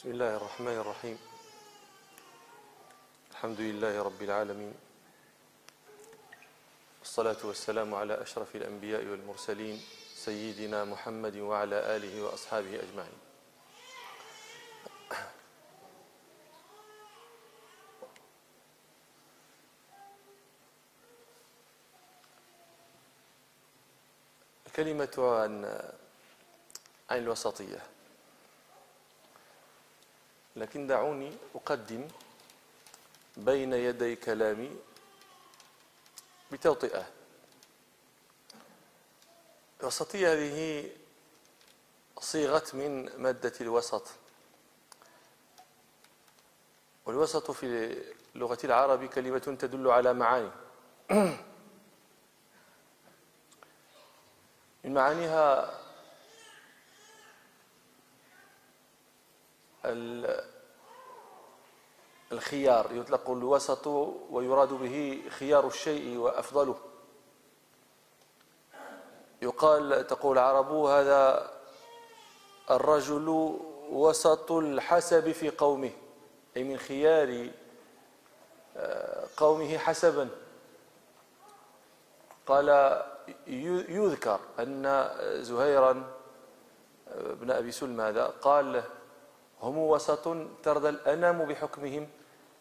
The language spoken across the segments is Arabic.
بسم الله الرحمن الرحيم. الحمد لله رب العالمين. والصلاة والسلام على أشرف الأنبياء والمرسلين سيدنا محمد وعلى آله وأصحابه أجمعين. الكلمة عن عن الوسطية. لكن دعوني أقدم بين يدي كلامي بتوطئة. الوسطية هذه صيغت من مادة الوسط. والوسط في لغة العرب كلمة تدل على معاني. من معانيها الخيار يطلق الوسط ويراد به خيار الشيء وأفضله. يقال تقول العرب هذا الرجل وسط الحسب في قومه أي من خيار آه، قومه حسبا. قال يذكر أن زهيرا آه، بن أبي سلمى هذا قال هم وسط ترضى الأنام بحكمهم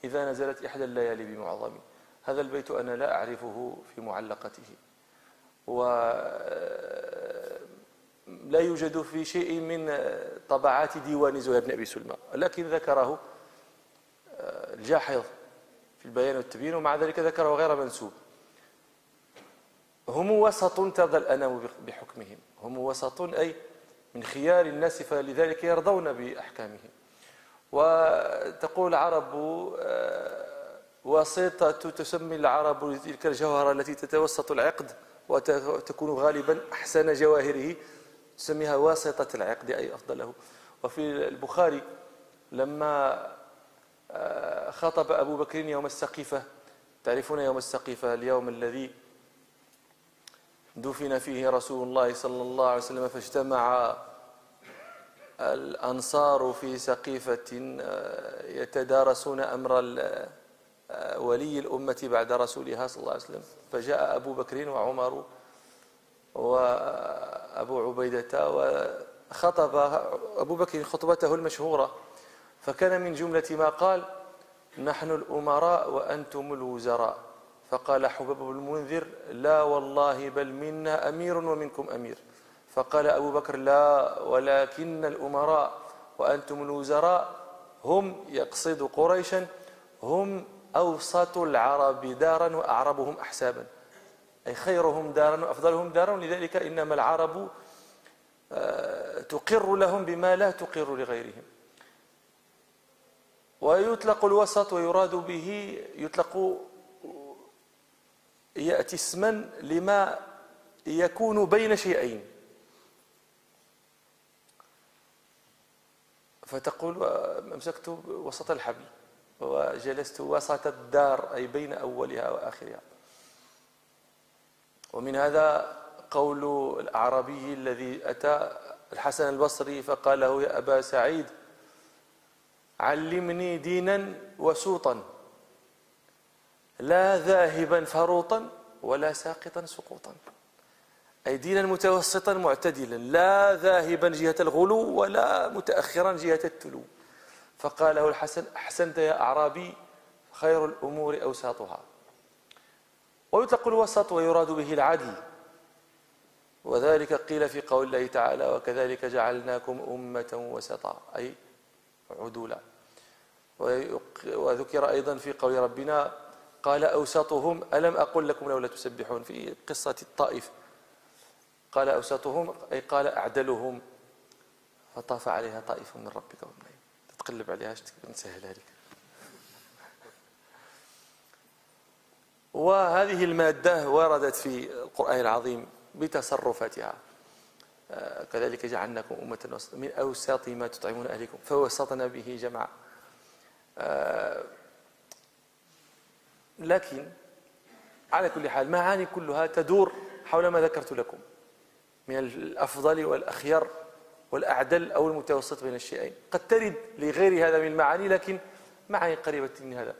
إذا نزلت إحدى الليالي بمعظم. هذا البيت أنا لا أعرفه في معلقته. و لا يوجد في شيء من طبعات ديوان زهير بن أبي سلمى. لكن ذكره آه، الجاحظ في البيان والتبيين ومع ذلك ذكره غير منسوب. هم وسط ترضى الأنام بحكمهم. هم وسط أي من خيار الناس فلذلك يرضون بأحكامهم. وتقول العرب آه، وسيطة تسمي العرب تلك الجوهرة التي تتوسط العقد وتكون غالبا أحسن جواهره تسميها واسطة العقد أي أفضله. وفي البخاري لما آه، خطب أبو بكر يوم السقيفة تعرفون يوم السقيفة اليوم الذي دفن فيه رسول الله صلى الله عليه وسلم فاجتمع الأنصار في سقيفة آه، يتدارسون أمر آه، ولي الأمة بعد رسولها صلى الله عليه وسلم. فجاء أبو بكر وعمر وأبو عبيدة وخطب أبو بكر خطبته المشهورة. فكان من جملة ما قال نحن الأمراء وأنتم الوزراء. فقال حباب بن المنذر لا والله بل منا أمير ومنكم أمير. فقال أبو بكر لا ولكن الأمراء وأنتم الوزراء هم يقصد قريشا هم أوسط العرب دارا وأعربهم أحسابا. أي خيرهم دارا وأفضلهم دارا لذلك إنما العرب آه، تقر لهم بما لا تقر لغيرهم. ويطلق الوسط ويراد به يطلق يأتي اسما لما يكون بين شيئين. فتقول أمسكت وسط الحبل وجلست وسط الدار أي بين أولها وآخرها. ومن هذا قول الأعرابي الذي أتى الحسن البصري فقال له يا أبا سعيد علمني دينا وسوطا. لا ذاهبا فروطا ولا ساقطا سقوطا. أي دينا متوسطا معتدلا لا ذاهبا جهة الغلو ولا متأخرا جهة التلو. فقال له الحسن أحسنت يا أعرابي خير الأمور أوساطها. ويطلق الوسط ويراد به العدل. وذلك قيل في قول الله تعالى وكذلك جعلناكم أمة وسطا أي عدولا. وذكر أيضا في قول ربنا قال أوسطهم ألم أقل لكم لولا تسبحون؟ في قصة الطائف. قال أوسطهم أي قال أعدلهم. فطاف عليها طائف من ربك وهم تتقلب عليها نسهل هذيك وهذه المادة وردت في القرآن العظيم بتصرفاتها. آه، كذلك جعلناكم أمة من أوسط ما تطعمون أهلكم فوسطنا به جمعا. آه، لكن على كل حال معاني كلها تدور حول ما ذكرت لكم من الأفضل والأخير والأعدل أو المتوسط بين الشيئين. قد ترد لغير هذا من المعاني لكن معاني قريبة من هذا.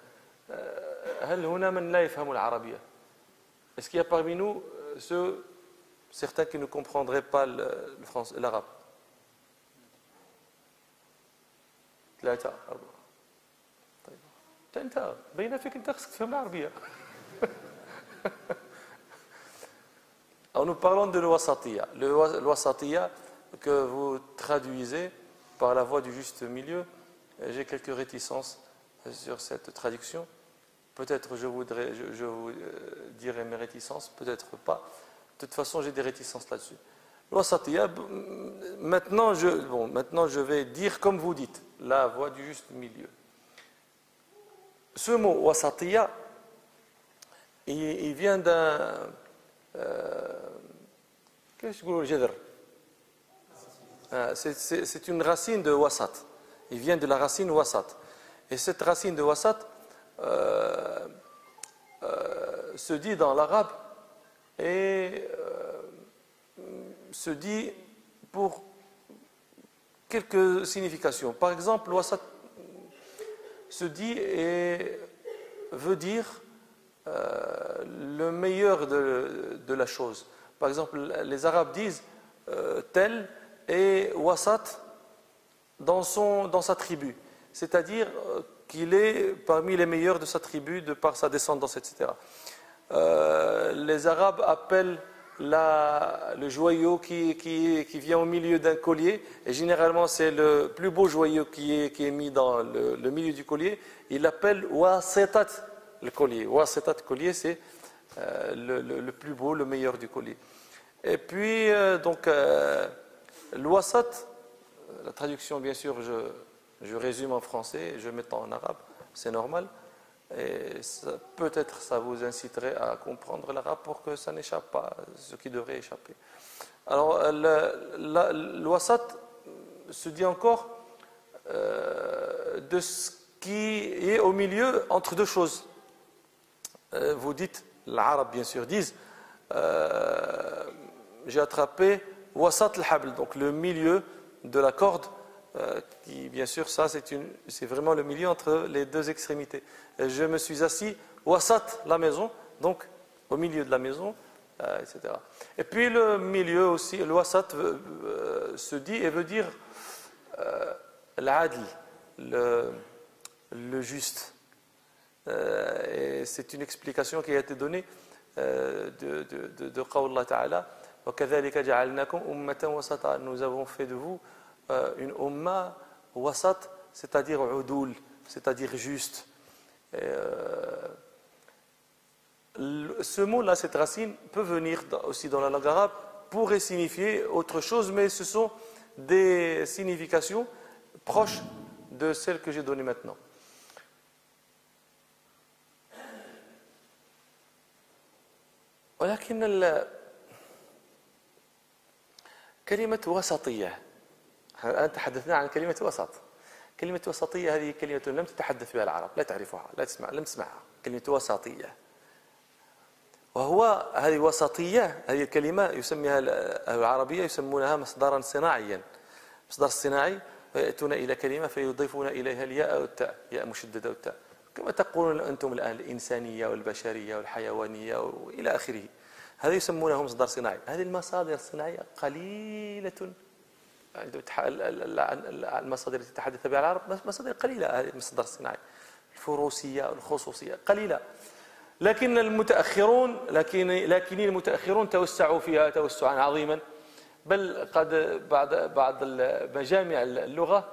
هل هنا من لا يفهم العربية؟ Est-ce qu'il y a parmi nous ceux, certains qui ne comprendraient pas l'arabe? ثلاثة أربعة أنت بين فيك أنت خصك تفهم العربية Alors nous parlons de l'wasatiyya. Le wasatiyya que vous traduisez par la voie du juste milieu, j'ai quelques réticences sur cette traduction. Peut-être je, voudrais, je, vous euh, dirai mes réticences, peut-être pas. De toute façon, j'ai des réticences là-dessus. L'wasatiyya, maintenant je, bon, maintenant je vais dire comme vous dites, la voie du juste milieu. Ce mot wasatiyya, il, vient d'un. Qu'est-ce que C'est une racine de wasat. Il vient de la racine wasat. Et cette racine de wasat euh, euh, se dit dans l'arabe et euh, se dit pour quelques significations. Par exemple, wasat se dit et veut dire le meilleur de, la chose. Par exemple, les Arabes disent tel est wasat dans, son, dans sa tribu. C'est-à-dire qu'il est parmi les meilleurs de sa tribu de par sa descendance, etc. Euh, les Arabes appellent le joyau qui, qui, vient au milieu d'un collier, et généralement c'est le plus beau joyau qui est, qui est mis dans le, milieu du collier, ils l'appellent wasetat, le collier. Wasetat, collier, c'est euh, le, plus beau, le meilleur du collier. Et puis, euh, donc, l'wasat, la traduction bien sûr, je, je résume en français, je mets en arabe, c'est normal. Et peut-être ça vous inciterait à comprendre l'arabe pour que ça n'échappe pas, ce qui devrait échapper. Alors, l'ouassat se dit encore euh, de ce qui est au milieu entre deux choses. Euh, vous dites, l'arabe bien sûr disent, euh, j'ai attrapé wasat al-habl, donc le milieu de la corde euh, qui, bien sûr, ça, c'est vraiment le milieu entre les deux extrémités. je me suis assis wasat la maison, donc au milieu de la maison, euh, etc. Et puis le milieu aussi, le wasat euh, se dit et veut dire l'adl, le, juste. et c'est une explication qui a été donnée de, de, de, Ta'ala. Nous avons fait de vous euh, une umma wasat, c'est-à-dire udul, c'est-à-dire juste. Euh, ce mot-là, cette racine, peut venir aussi dans la langue arabe, pourrait signifier autre chose, mais ce sont des significations proches de celles que j'ai données maintenant. ولكن كلمة وسطية الآن تحدثنا عن كلمة وسط. كلمة وسطية هذه كلمة لم تتحدث بها العرب لا تعرفها لا تسمع لم تسمعها. كلمة وسطية. وهو هذه وسطية هذه الكلمة يسميها العربية يسمونها مصدرا صناعيا. مصدر صناعي فيأتون إلى كلمة فيضيفون إليها الياء أو التاء ياء مشددة والتاء كما تقولون أنتم الآن الإنسانية والبشرية والحيوانية وإلى آخره. هذا يسمونه مصدر صناعي. هذه المصادر الصناعية قليلة المصادر التي تحدث بها العرب مصادر قليلة هذه المصدر الصناعي الفروسية والخصوصية قليلة. لكن المتأخرون لكن لكن المتأخرون توسعوا فيها توسعا عظيما. بل قد بعد بعض مجامع اللغة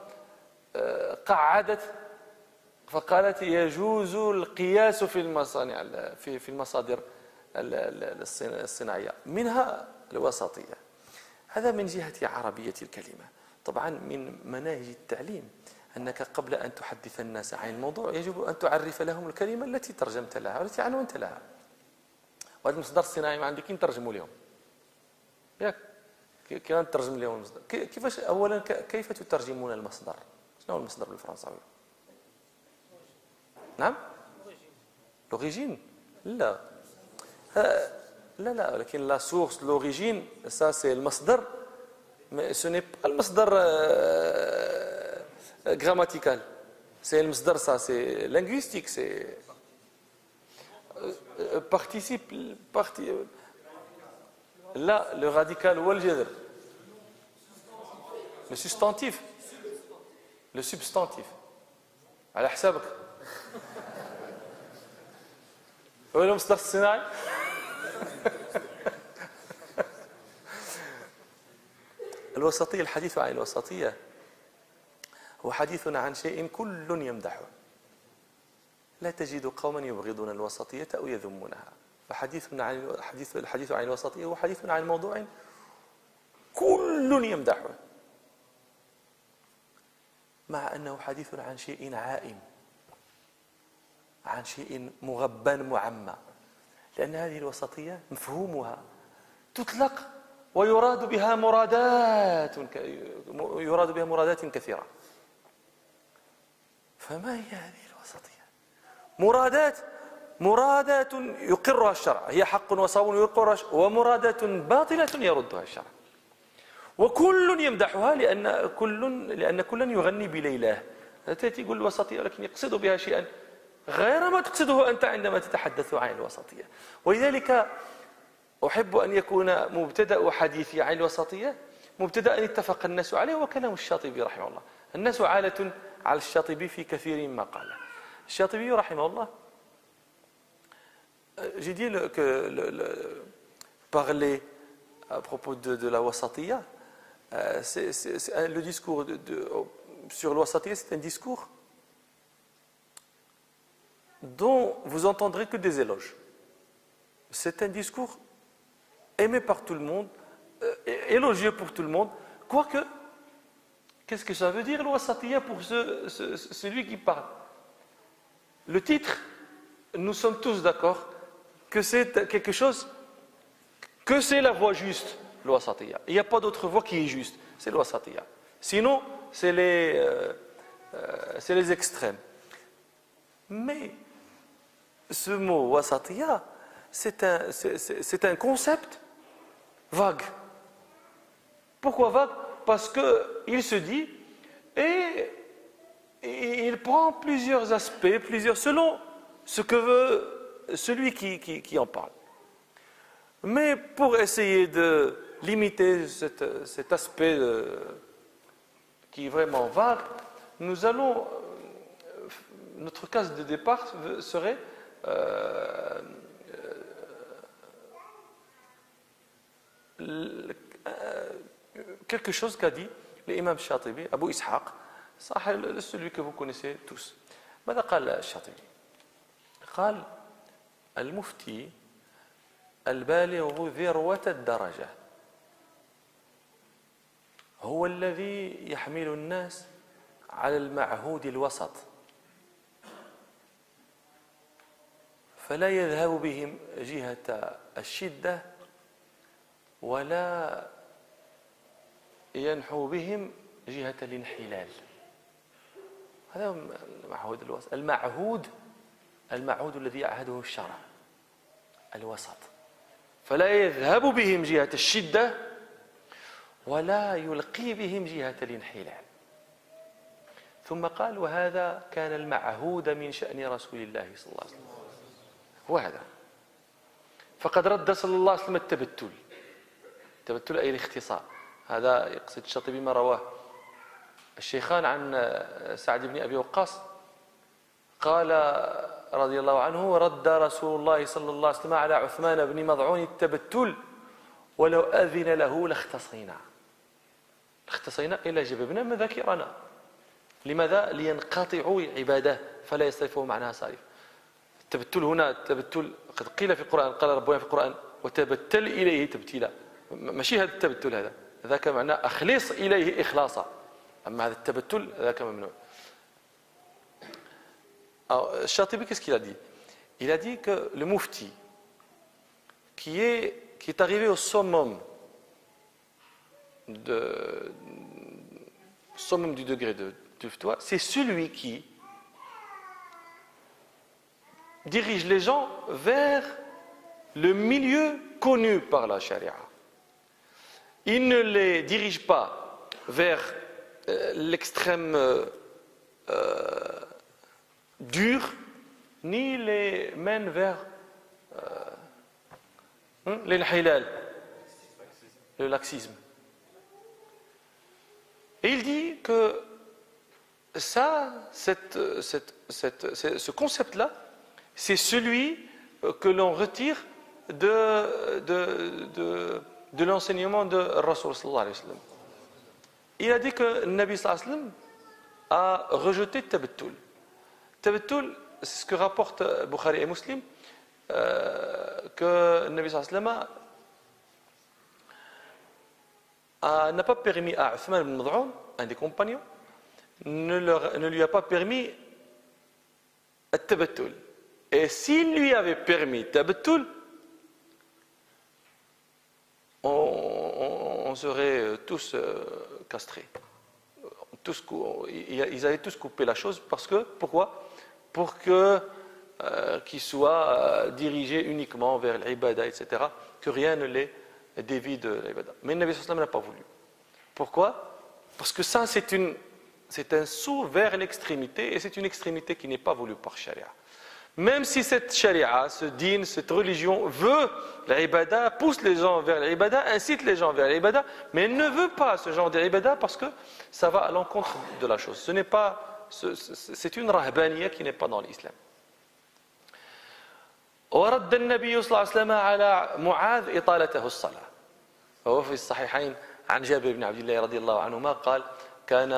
آه، قعدت فقالت يجوز القياس في المصانع في في المصادر الصناعية منها الوسطية هذا من جهة عربية الكلمة. طبعا من مناهج التعليم أنك قبل أن تحدث الناس عن الموضوع يجب أن تعرف لهم الكلمة التي ترجمت لها والتي عنونت لها. وهذا المصدر الصناعي ما عندك نترجموا لهم ياك. كيف نترجم لهم المصدر؟ كيفاش أولا كيف تترجمون المصدر؟ شنو هو المصدر بالفرنساوي؟ نعم؟ l'origine لا. لا لا ولكن la source l'origine ça c'est المصدر ce n'est pas المصدر grammatical c'est المصدر ça c'est linguistique c'est participe parti là le radical هو الجذر le substantif le substantif على حسابك هو المصدر الصناعي الوسطية الحديث عن الوسطية هو حديث عن شيء كل يمدحه. لا تجد قوما يبغضون الوسطية أو يذمونها. فحديث عن الحديث الحديث عن الوسطية هو حديث عن موضوع كل يمدحه. مع أنه حديث عن شيء عائم عن شيء مغبى معمى. لأن هذه الوسطية مفهومها تطلق ويراد بها مرادات يراد بها مرادات كثيرة. فما هي هذه الوسطية؟ مرادات مرادات يقرها الشرع. هي حق وصواب يقرها ومرادات باطلة يردها الشرع. وكل يمدحها لأن كل لأن كلا يغني بليلاه تأتي يقول الوسطية ولكن يقصد بها شيئا. غير ما تقصده أنت عندما تتحدث عن الوسطية. ولذلك أحب أن يكون مبتدأ حديثي عن الوسطية مبتدأ اتفق الناس عليه وكلام الشاطبي رحمه الله الناس عالة على الشاطبي في كثير مما قال الشاطبي رحمه الله j'ai dit le, que le, le, parler à propos de, de la wasatiyya, euh, c'est, c'est, c'est, le discours de, de, sur le wasatiyya, c'est un discours dont vous entendrez que des éloges. C'est un discours aimé par tout le monde, euh, élogieux pour tout le monde, quoique, qu'est-ce que ça veut dire le wasatiyya pour ce, ce, celui qui parle? Le titre, nous sommes tous d'accord que c'est quelque chose, que c'est la voie juste, le wasatiyya. Il n'y a pas d'autre voie qui est juste, c'est le wasatiyya. Sinon, c'est les, euh, euh, les extrêmes. Mais ce mot wasatiyya, c'est un, un, concept vague. Pourquoi vague? Parce qu'il se dit, et, il prend plusieurs aspects, plusieurs, selon ce que veut celui qui, en parle. Mais pour essayer de limiter cet, aspect de, qui est vraiment vague, nous allons, notre case de départ serait euh, quelque chose qu'a dit l'imam Shatibi, Abu Ishaq, celui que connaissez tous. ماذا قال الشاطبي؟ قال المفتي البالغ ذروة الدرجة هو الذي يحمل الناس على المعهود الوسط فلا يذهب بهم جهة الشدة ولا ينحو بهم جهة الانحلال. هذا المعهود الوسط. المعهود المعهود الذي يعهده الشرع الوسط. فلا يذهب بهم جهة الشدة ولا يلقي بهم جهة الانحلال. ثم قال وهذا كان المعهود من شأن رسول الله صلى الله عليه وسلم. هو هذا. فقد رد صلى الله عليه وسلم التبتل. التبتل أي الاختصار. هذا يقصد الشاطبي ما رواه. الشيخان عن سعد بن أبي وقاص قال رضي الله عنه رد رسول الله صلى الله عليه وسلم على عثمان بن مضعون التبتل ولو أذن له لاختصينا. اختصينا إلى جببنا مذاكرنا لماذا؟ لينقطعوا عبادة فلا يصرفه معناها صارف التبتل هنا التبتل قد قيل في القرآن قال ربنا في القرآن وتبتل إليه تبتيلا. ماشي هذا التبتل هذا ذاك معناه أخلص إليه إخلاصا أما هذا التبتل ذاك ممنوع Chatibi, qu'est-ce qu'il a dit Il a dit que le mufti, qui est, qui est arrivé au summum, de, summum du degré de, de c'est celui qui dirige les gens vers le milieu connu par la charia. il ne les dirige pas vers euh, l'extrême euh, euh, dur, ni les mène vers hein, le laxisme. Et il dit que ça, ce concept-là, c'est celui que l'on retire de, l'enseignement de Rasul Il a dit que le Nabi sallallahu a rejeté Tabattul. Tabattul, c'est ce que rapporte Bukhari et Muslim, euh, que le Nabi sallallahu n'a pas permis à Uthman ibn Mad'un, un des compagnons, ne, lui a pas permis Tabattul. Et s'il lui avait permis Tabattul, on, serait tous euh, castrés. Tous, ils avaient tous coupé la chose parce que, pourquoi? Pour que euh, qu'ils soient euh, dirigés uniquement vers l'ibada, etc. Que rien ne les dévie de l'ibada. Mais le Nabi n'a pas voulu. Pourquoi? Parce que ça, c'est un saut vers l'extrémité et c'est une extrémité qui n'est pas voulue par Sharia. Même si cette charia, ce din, cette religion veut l'ibada, pousse les gens vers l'ibada, incite les gens vers l'ibada, mais elle ne veut pas ce genre d'ibada parce que ça va à l'encontre de la chose. Ce n'est pas, c'est une rahbaniya qui n'est pas dans l'islam. ورد النبي صلى الله عليه وسلم على معاذ إطالته الصلاة وهو في الصحيحين عن جابر بن عبد الله رضي الله عنهما قال كان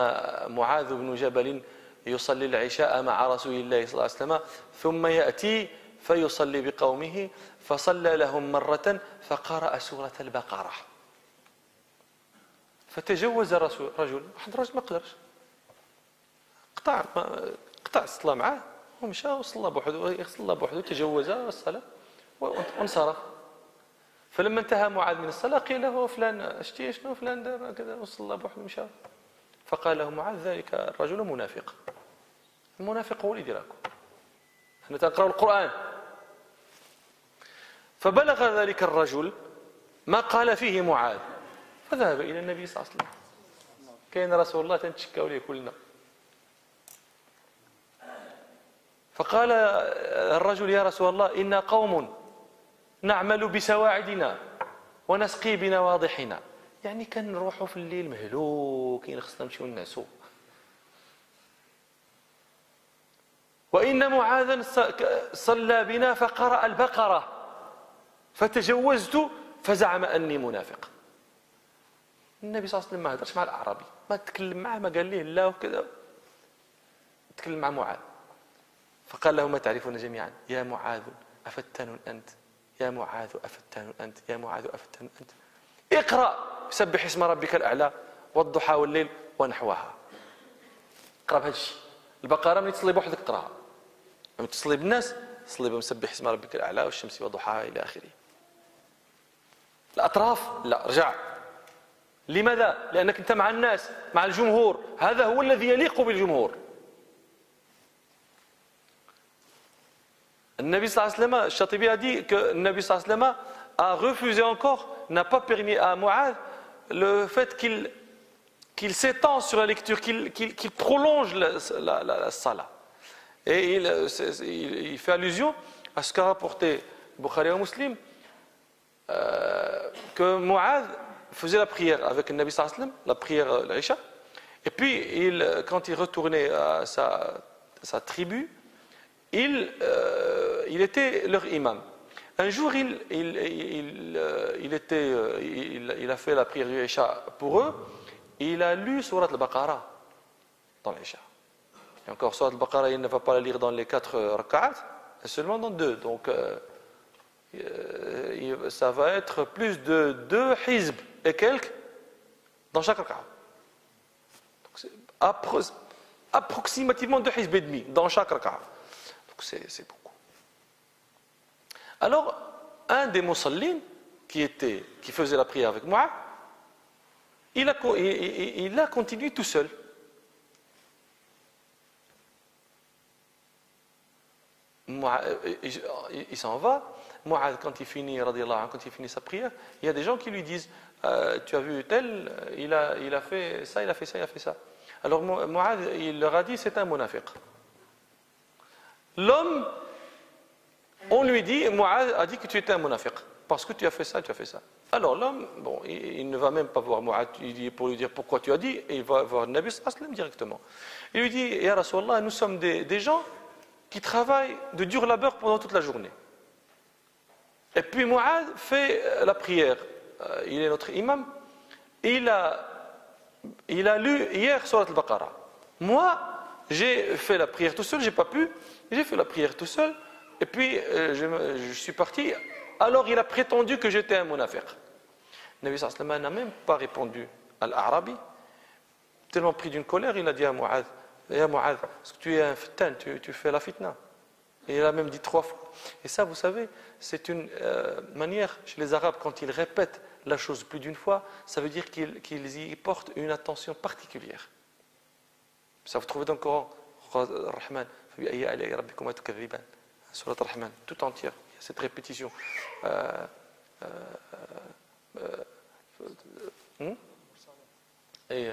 معاذ بن جبل يصلي العشاء مع رسول الله صلى الله عليه وسلم ثم يأتي فيصلي بقومه فصلى لهم مرة فقرأ سورة البقرة. فتجوز رسول رجل واحد الرجل ما قدرش. قطع قطع الصلاة معاه ومشى وصلى بوحده صلى بوحده تجوز الصلاة وانصرف. فلما انتهى معاذ من الصلاة قيل له فلان شتي شنو فلان دار كذا؟ وصلى بوحده ومشى. فقال له معاذ ذلك الرجل منافق. المنافق هو اللي يديركم إحنا تقرأ القرآن. فبلغ ذلك الرجل ما قال فيه معاذ. فذهب إلى النبي صلى الله عليه وسلم. كاين رسول الله تنتشكاو ليه كلنا. فقال الرجل يا رسول الله إنا قوم نعمل بسواعدنا ونسقي بنواضحنا. يعني كنروحوا في الليل مهلوكين خصنا نمشيو نعسو وإن معاذا صلى بنا فقرأ البقرة. فتجوزت فزعم أني منافق. النبي صلى الله عليه وسلم ما هدرش مع الأعرابي. ما تكلم معه ما قال ليه لا وكذا. تكلم مع معاذ. فقال له ما تعرفون جميعا؟ يا معاذ أفتان أنت. يا معاذ أفتان أنت. يا معاذ أفتان أنت. اقرأ سبح اسم ربك الأعلى والضحى والليل ونحوها. اقرأ بهذا الشيء. البقرة من تصلي بوحدك اقراها لما تصلي بالناس تصلي بمسبح اسم ربك الأعلى والشمس وضحاها إلى آخره. الأطراف؟ لا رجع. لماذا؟ لأنك أنت مع الناس مع الجمهور. هذا هو الذي يليق بالجمهور. النبي صلى الله عليه وسلم الشاطبي a dit que النبي صلى الله عليه وسلم a refusé encore n'a pas permis à Mu'ad le fait qu'il qu'il s'étend sur la lecture, qu'il qu qu prolonge la, la, la, la salat. Et il, il, fait allusion à ce qu'a rapporté Bukhari ou Muslim, euh, que Mu'ad faisait la prière avec le Nabi sallam, la prière l'Aïcha, et puis il, quand il retournait à sa, tribu, il, euh, était leur imam. Un jour, euh, euh, il, a fait la prière du Isha pour eux. Il a lu Surat al-Baqarah dans l'Isha. Et encore, Surat al-Baqarah, il ne va pas la lire dans les quatre rak'at, seulement dans deux. Donc, euh, ça va être plus de deux hizb et quelques dans chaque rak'at. approximativement deux hizb et demi dans chaque rak'at. Donc, c'est beaucoup. Alors, un des musallines qui, était, qui faisait la prière avec moi, il a continué tout seul. Il s'en va. Mu'ad, quand il finit, quand il finit sa prière, il y a des gens qui lui disent euh, Tu as vu tel, il a, il a fait ça, il a fait ça, il a fait ça. Alors Mu'ad, il leur a dit C'est un monafiq. L'homme, on lui dit Mu'ad a dit que tu étais un monafiq parce que tu as fait ça, tu as fait ça. Alors l'homme, bon, il, ne va même pas voir Mu'ad pour lui dire pourquoi tu as dit, et il va voir Nabi Sallam directement. Il lui dit Ya Rasulallah, nous sommes des gens qui travaillent de dur labeur pendant toute la journée. Et puis Mu'ad fait euh, la prière. Euh, il est notre imam. Il a, il a lu hier Surat al-Baqarah. Moi, j'ai fait la prière tout seul, j'ai pas pu. J'ai fait la prière tout seul. Et puis, euh, je, suis parti. Alors, il a prétendu que j'étais un monafiq. Nabi sallam n'a même pas répondu à l'Arabi. Tellement pris d'une colère, il a dit à Mu'ad Ya Mu'ad, est-ce que tu es un fitan, tu, fais la fitna Et il a même dit trois fois. Et ça, vous savez, c'est une euh, manière chez les Arabes, quand ils répètent la chose plus d'une fois, ça veut dire qu'ils y portent une attention particulière. Ça vous trouvez dans le Coran, رحمن, سورة رحمن, tout entière, il y a cette répétition. Euh, euh, euh, hmm? Et,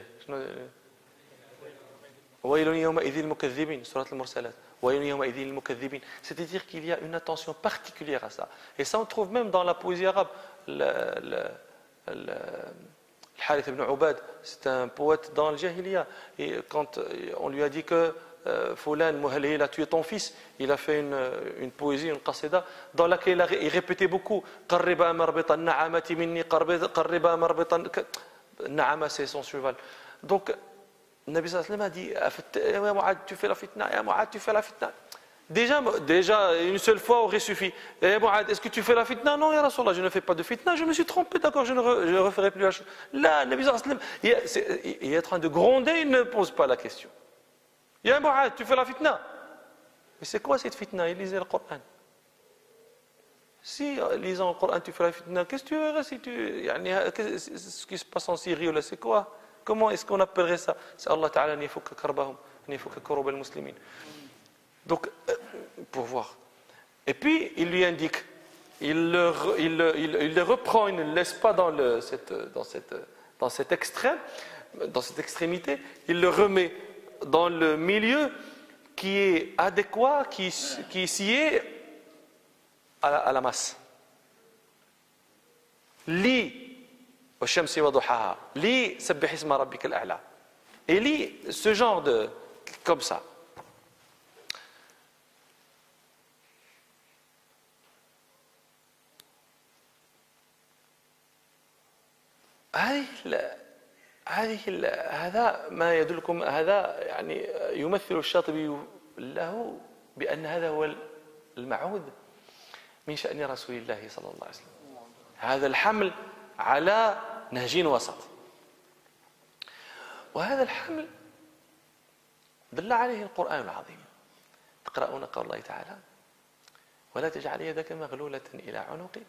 ويل يومئذ المكذبين. سورة المرسلات ويل يومئذ المكذبين. c'est-à-dire qu'il y a une attention particulière à ça et ça on trouve même dans la poésie arabe الحارث بن عباد سيت ان بوات دون الجاهليه كونت اون لو ا كو فلان مهلهل توي طون فيس إلى في اون اون بويزي اون قصيده دون لاكيل اي ريبيتي بوكو قرب مربط النعمه مني قرب قرب مربط النعمه سي سون سيفال دونك Nabi sallam a dit tu fais la fitna, tu fais la fitna. Déjà, déjà, une seule fois aurait suffi. est-ce que tu fais la fitna? Non, ya Rasulallah, je ne fais pas de fitna, je me suis trompé, d'accord, je ne referai plus la chose. Là, Nabi sallam, il est en train de gronder, il ne pose pas la question. Ya tu fais la fitna? Mais c'est quoi cette fitna? Il lisait le Coran. Si, lisant le Coran, tu fais la fitna, qu'est-ce que tu verrais si tu. Ce qui se passe en Syrie, c'est quoi? Comment est-ce qu'on appellerait ça C'est Allah Ta'ala al-muslimin. Donc, euh, pour voir. Et puis, il lui indique, il le, il, il, il le reprend, il ne le laisse pas dans, le, cette, dans, cette, dans cet extrême, dans cette extrémité, il le remet dans le milieu qui est adéquat, qui, qui est à la, à la masse. Lit والشمس وضحاها. لي سبح اسم ربك الأعلى. Et lit ce genre de comme ça. هذه هذه هذا ما يدلكم هذا يعني يمثل الشاطبي له بأن هذا هو المعهود من شأن رسول الله صلى الله عليه وسلم. هذا الحمل على نهج وسط. وهذا الحمل دل عليه القرآن العظيم. تقرؤون قول الله تعالى ولا تجعل يدك مغلولة إلى عنقك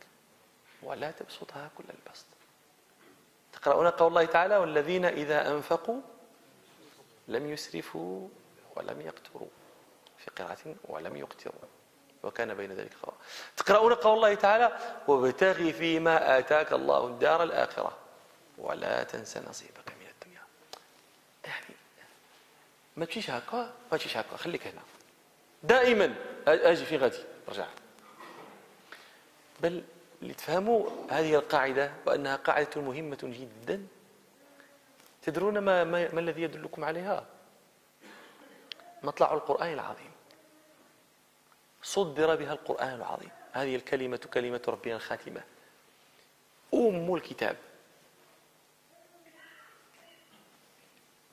ولا تبسطها كل البسط. تقرؤون قول الله تعالى والذين إذا أنفقوا لم يسرفوا ولم يقتروا في قراءة ولم يقتروا وكان بين ذلك قرار تقرؤون قول الله تعالى وابتغي فيما آتاك الله الدار الآخرة ولا تنسى نصيبك من الدنيا. يعني ما تمشيش هكا ما تمشيش هكا. خليك هنا. دائما أجي في غادي. رجع. بل لتفهموا هذه القاعدة وأنها قاعدة مهمة جدا. تدرون ما, ما, ما الذي يدلكم عليها؟ مطلع القرآن العظيم. صدر بها القرآن العظيم. هذه الكلمة كلمة ربنا الخاتمة. أم الكتاب.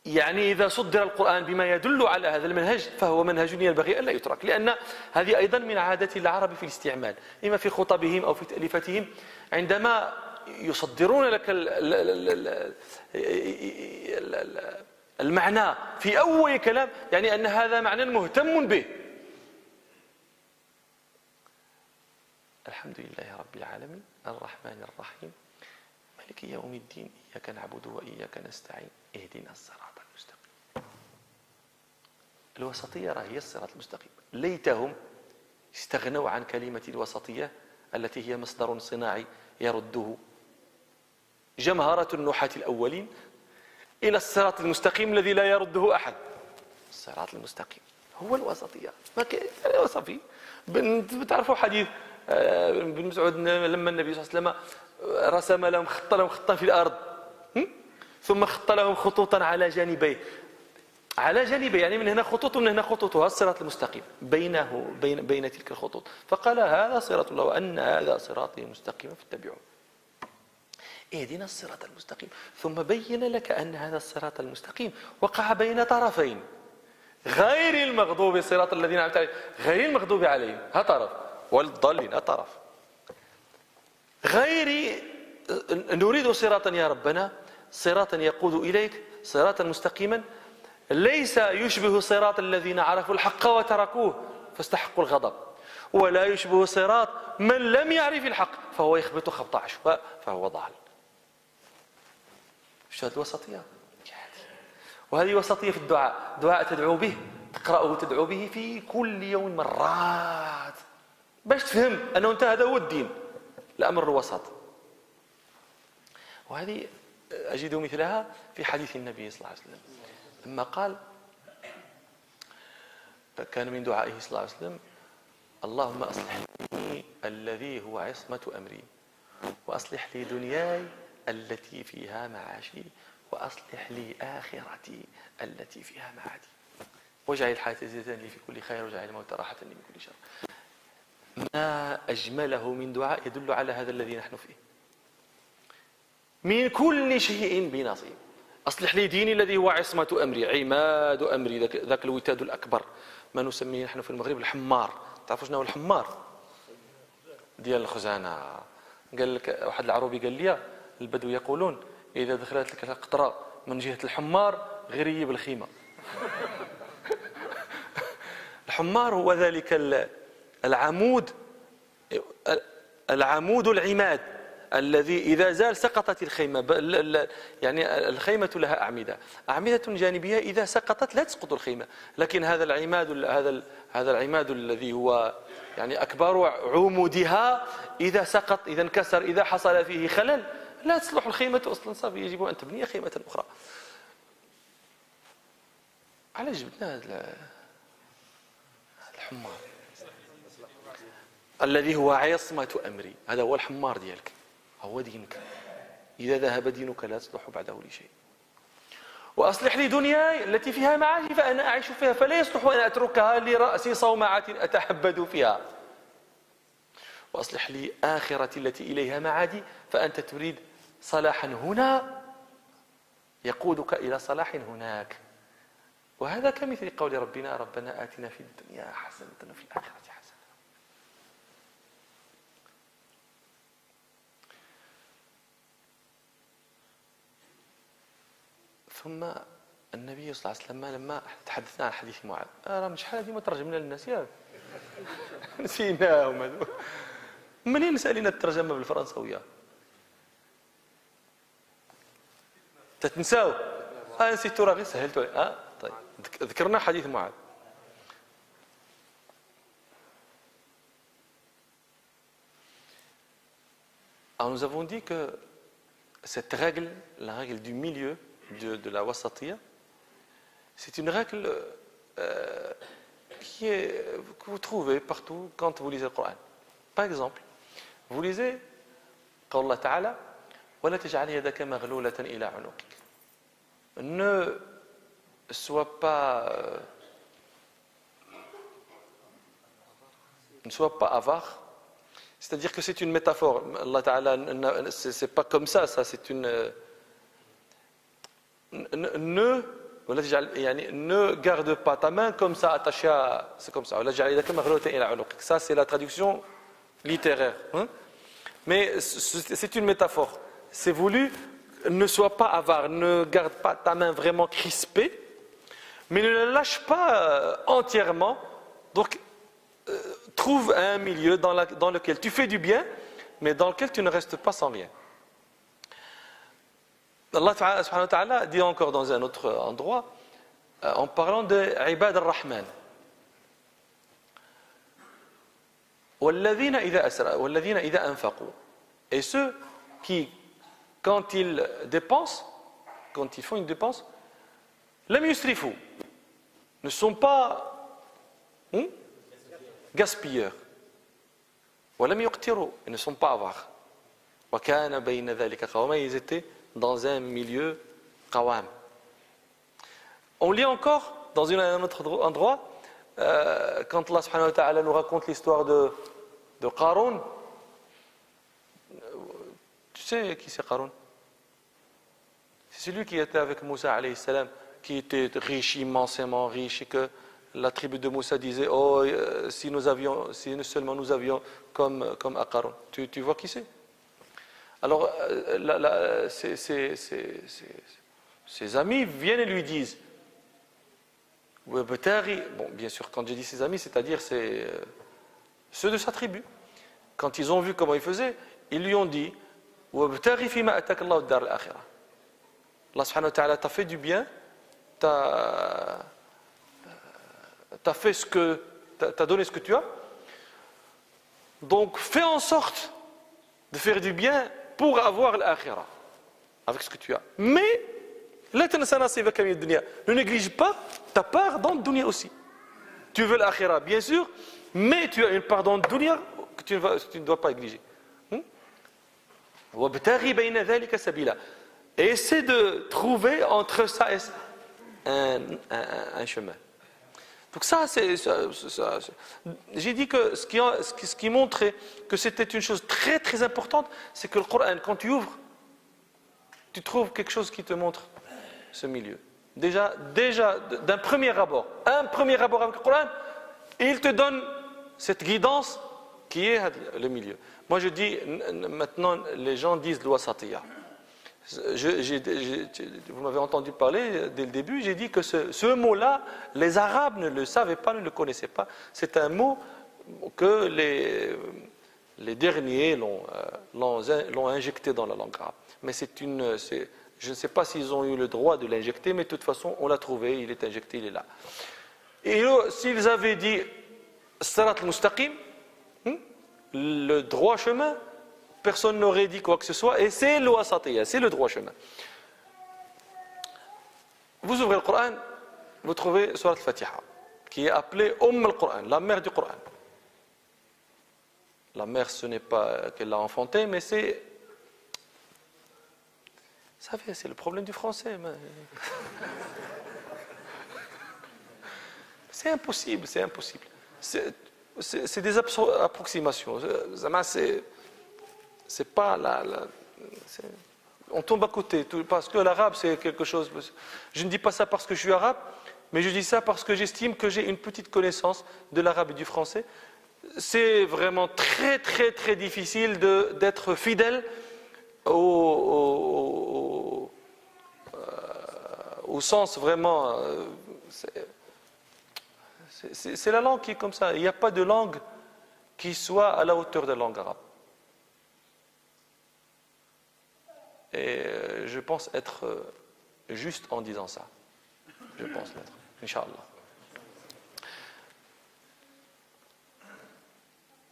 يعني إذا صدر القرآن بما يدل على هذا المنهج فهو منهج ينبغي ألا يترك. لأن هذه أيضا من عادة العرب في الاستعمال. إما في خطبهم أو في تأليفتهم عندما يصدرون لك المعنى في أول كلام يعني أن هذا معنى مهتم به. الحمد لله رب العالمين الرحمن الرحيم مالك يوم الدين إياك نعبد وإياك نستعين اهدنا الصراط المستقيم. الوسطية راه هي الصراط المستقيم. ليتهم استغنوا عن كلمة الوسطية التي هي مصدر صناعي يرده. جمهرة النحاة الأولين إلى الصراط المستقيم الذي لا يرده أحد. الصراط المستقيم هو الوسطية. ما كان وصفي بتعرفوا حديث بن مسعود لما النبي صلى الله عليه وسلم رسم لهم خط لهم خطا في الأرض. ثم خط لهم خطوطا على جانبيه. على جانبيه يعني من هنا خطوط ومن هنا خطوط. وهذا الصراط المستقيم. بينه بين بين تلك الخطوط. فقال هذا صراط الله وأن هذا صراطي مستقيما فاتبعوه. اهدنا الصراط المستقيم. ثم بين لك أن هذا الصراط المستقيم. وقع بين طرفين. غير المغضوب صراط الذين غير المغضوب عليهم. ها طرف. والضالين ها طرف. غير نريد صراطا يا ربنا صراطا يقود إليك صراطا مستقيما. ليس يشبه صراط الذين عرفوا الحق وتركوه فاستحقوا الغضب. ولا يشبه صراط من لم يعرف الحق فهو يخبط خبط عشواء فهو ضال. شو هذه الوسطية؟ وهذه وسطية في الدعاء. دعاء تدعو به تقرأه تدعو به في كل يوم مرات. باش تفهم أنه أنت هذا هو الدين. الأمر الوسط. وهذه أجد مثلها في حديث النبي صلى الله عليه وسلم. لما قال كان من دعائه صلى الله عليه وسلم اللهم أصلح لي الذي هو عصمة أمري وأصلح لي دنياي التي فيها معاشي وأصلح لي آخرتي التي فيها معادي. واجعل الحياة زيادة لي في كل خير واجعل الموت راحة لي من كل شر. ما أجمله من دعاء يدل على هذا الذي نحن فيه. من كل شيء بنصيب. أصلح لي ديني الذي هو عصمة أمري عماد أمري ذاك, الوتاد الأكبر. ما نسميه نحن في المغرب الحمار. تعرفوا شنو الحمار؟ ديال الخزانة. قال لك واحد العروبي قال لي البدو يقولون إذا دخلت لك القطرة من جهة الحمار غير بالخيمة. الحمار هو ذلك العمود العمود العماد الذي إذا زال سقطت الخيمة يعني الخيمة لها أعمدة. أعمدة جانبية إذا سقطت لا تسقط الخيمة. لكن هذا العماد هذا هذا العماد الذي هو يعني أكبر عمودها إذا سقط إذا انكسر إذا حصل فيه خلل لا تصلح الخيمة أصلا. صافي يجب أن تبني خيمة أخرى. علاش جبنا هذا الحمار. الذي هو عصمة أمري. هذا هو الحمار ديالك. هو دينك. إذا ذهب دينك لا تصلح بعده لشيء. وأصلح لي دنياي التي فيها معاشي فأنا أعيش فيها فلا يصلح أن أتركها لرأسي صومعة أتحبد فيها. وأصلح لي آخرتي التي إليها معادي فأنت تريد صلاحا هنا يقودك إلى صلاح هناك. وهذا كمثل قول ربنا ربنا آتنا في الدنيا حسنة وفي الآخرة حسنة ثم النبي صلى الله عليه وسلم لما تحدثنا عن حديث معاذ. راه من شحال هذه ما ترجمنا للناس ياك نسيناهم هذو. منين سألينا الترجمة بالفرنسوية؟ تتنساو؟ آه نسيتو راه غير سهلتو آه طيب. ذكرنا حديث معاذ. Alors nous avons dit que cette règle, la règle du milieu de, la wasatiyya, c'est une règle euh, qui est, que vous trouvez partout quand vous lisez le Coran. Par exemple, vous lisez Allah Ta'ala Ne sois pas euh, ne sois pas avare. C'est-à-dire que c'est une métaphore. Allah Ta'ala, c'est pas comme ça, ça c'est une euh, ne garde pas ta main comme ça attachée à c'est comme ça ça c'est la traduction littéraire hein. mais c'est une métaphore c'est voulu ne sois pas avare, ne garde pas ta main vraiment crispée, mais ne la lâche pas euh, entièrement. Donc, euh, trouve un milieu dans, lequel tu fais du bien, mais dans lequel tu ne restes pas sans rien. Allah dit encore dans un autre endroit, euh, en parlant de Ibad al-Rahman. Et ceux qui, quand ils dépensent, quand ils font une dépense, ne sont pas hein, gaspilleurs. Ils ne sont pas avares. Ils étaient dans un milieu qawam. On lit encore dans un autre endroit, euh, quand Allah subhanahu wa ta'ala nous raconte l'histoire de, de Qarun, tu sais qui c'est Qarun? C'est celui qui était avec Moussa alayhi salam, qui était riche, immensément riche, et que la tribu de Moussa disait Oh, euh, si nous avions, si seulement nous avions comme, comme à Qarun. Tu, tu vois qui c'est? Alors, euh, ses amis viennent et lui disent Bon, bien sûr, quand je dis ses amis, c'est-à-dire c'est euh, ceux de sa tribu. Quand ils ont vu comment il faisait, ils lui ont dit Allah subhanahu wa ta'ala t'a fait du bien, t'as as fait ce que t'as donné ce que tu as. Donc fais en sorte de faire du bien pour avoir l'akhirah avec ce que tu as. Mais ne néglige pas ta part dans le dunya aussi. Tu veux l'akhira, bien sûr, mais tu as une part dans le dunya que tu ne, dois pas négliger. Hmm? Et essaie de trouver entre ça et un, un, chemin. Donc ça, c'est, j'ai dit que ce qui, ce qui montrait que c'était une chose très très importante, c'est que le Coran, quand tu ouvres, tu trouves quelque chose qui te montre ce milieu. Déjà, déjà d'un premier abord, un premier abord avec le Coran, il te donne cette guidance qui est le milieu. Moi je dis, maintenant les gens disent vous m'avez entendu parler dès le début, j'ai dit que ce, mot-là, les Arabes ne le savaient pas, ne le connaissaient pas. C'est un mot que les, derniers l'ont euh, injecté dans la langue arabe. Mais je ne sais pas s'ils ont eu le droit de l'injecter, mais de toute façon, on l'a trouvé, il est injecté, il est là. Et s'ils avaient dit Salat mustaqim hmm, le droit chemin, personne n'aurait dit quoi que ce soit, et c'est l'Ouasatiyya, c'est le droit chemin. Vous ouvrez le Coran, vous trouvez Surat al-Fatiha, qui est appelée Umm al-Quran, la mère du Coran. La mère, ce n'est pas qu'elle l'a enfanté, mais c'est savez, c'est le problème du français. C'est impossible, c'est impossible. C'est des approximations. C'est pas la. on tombe à côté, parce que l'arabe c'est quelque chose. Je ne dis pas ça parce que je suis arabe, mais je dis ça parce que j'estime que j'ai une petite connaissance de l'arabe et du français. C'est vraiment très très très difficile d'être fidèle au, au, sens vraiment. Euh, c'est la langue qui est comme ça. Il n'y a pas de langue qui soit à la hauteur de la langue arabe. Et euh, je pense être euh, juste en disant ça. Je pense l'être. Inch'Allah.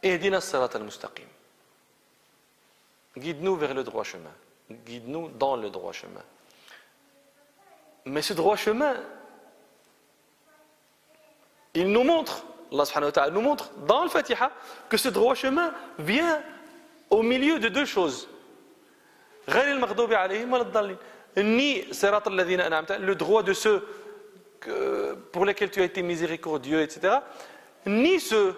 Ehdina salat al-mustaqim. Guide-nous vers le droit chemin. Guide-nous dans le droit chemin. Mais ce droit chemin, il nous montre, Allah nous montre dans le Fatiha que ce droit chemin vient au milieu de deux choses. Ni le droit de ceux pour lesquels tu as été miséricordieux, etc. Ni ceux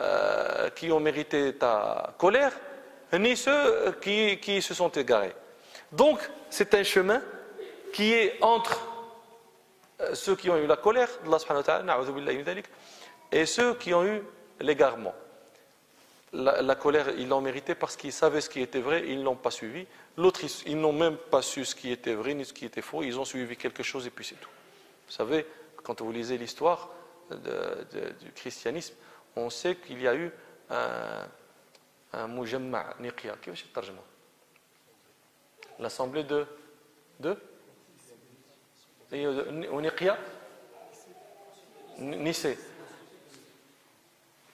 euh, qui ont mérité ta colère, ni ceux qui, se sont égarés. Donc, c'est un chemin qui est entre euh, ceux qui ont eu la colère et ceux qui ont eu l'égarement la, colère, ils l'ont méritée parce qu'ils savaient ce qui était vrai, ils ne l'ont pas suivi. L'autre, ils, n'ont même pas su ce qui était vrai ni ce qui était faux, ils ont suivi quelque chose et puis c'est tout. Vous savez, quand vous lisez l'histoire du christianisme, on sait qu'il y a eu un, un mujamma' L'assemblée de. de? Euh, Niqya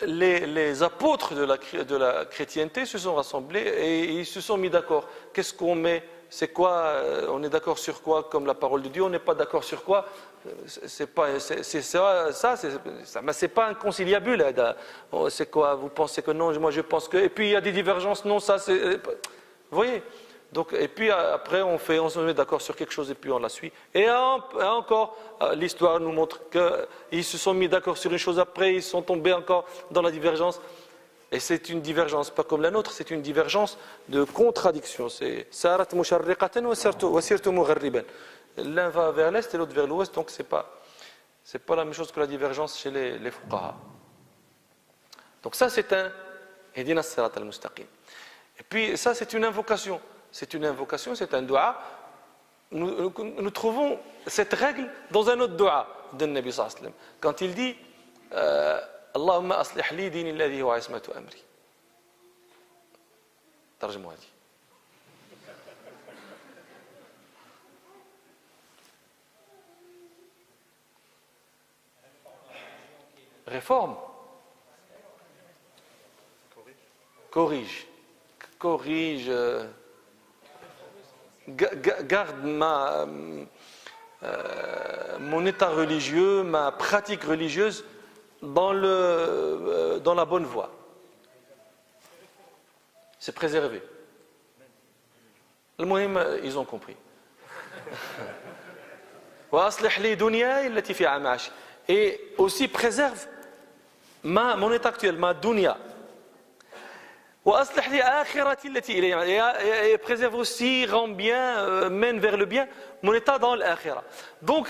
les, les, apôtres de la, de la, chrétienté se sont rassemblés et ils se sont mis d'accord. Qu'est-ce qu'on met? C'est quoi euh, On est d'accord sur quoi Comme la parole de Dieu, on n'est pas d'accord sur quoi? C'est pas, c'est ça, ça c'est pas inconciliable. Oh, c'est quoi? Vous pensez que non? Moi, je pense que. Et puis il y a des divergences. Non, ça, c'est. Vous voyez? Donc, et puis après, on, fait, on se met d'accord sur quelque chose et puis on la suit. Et encore, euh, l'histoire nous montre qu'ils se sont mis d'accord sur une chose après, ils sont tombés encore dans la divergence. Et c'est une divergence, pas comme la nôtre, c'est une divergence de contradiction. C'est sarat L'un va vers l'est et l'autre vers l'ouest, donc c'est pas, c'est pas la même chose que la divergence chez les, les. Donc ça c'est un al-Mustaqim. Et puis ça c'est une invocation c'est une invocation, c'est un dua. Nous, nous, trouvons cette règle dans un autre dua de Nabi sallam. Quand il dit euh, Allahumma aslih li dini alladhi huwa ismatu amri. ترجموا هذه réforme corrige corrige garde ma, euh, mon état religieux, ma pratique religieuse dans, le, euh, dans la bonne voie. C'est préservé. Le moyen, ils ont compris. Et aussi préserve mon état actuel, ma dunya, et préserve aussi, rend bien, euh, mène vers le bien mon état dans l'akhira. Donc,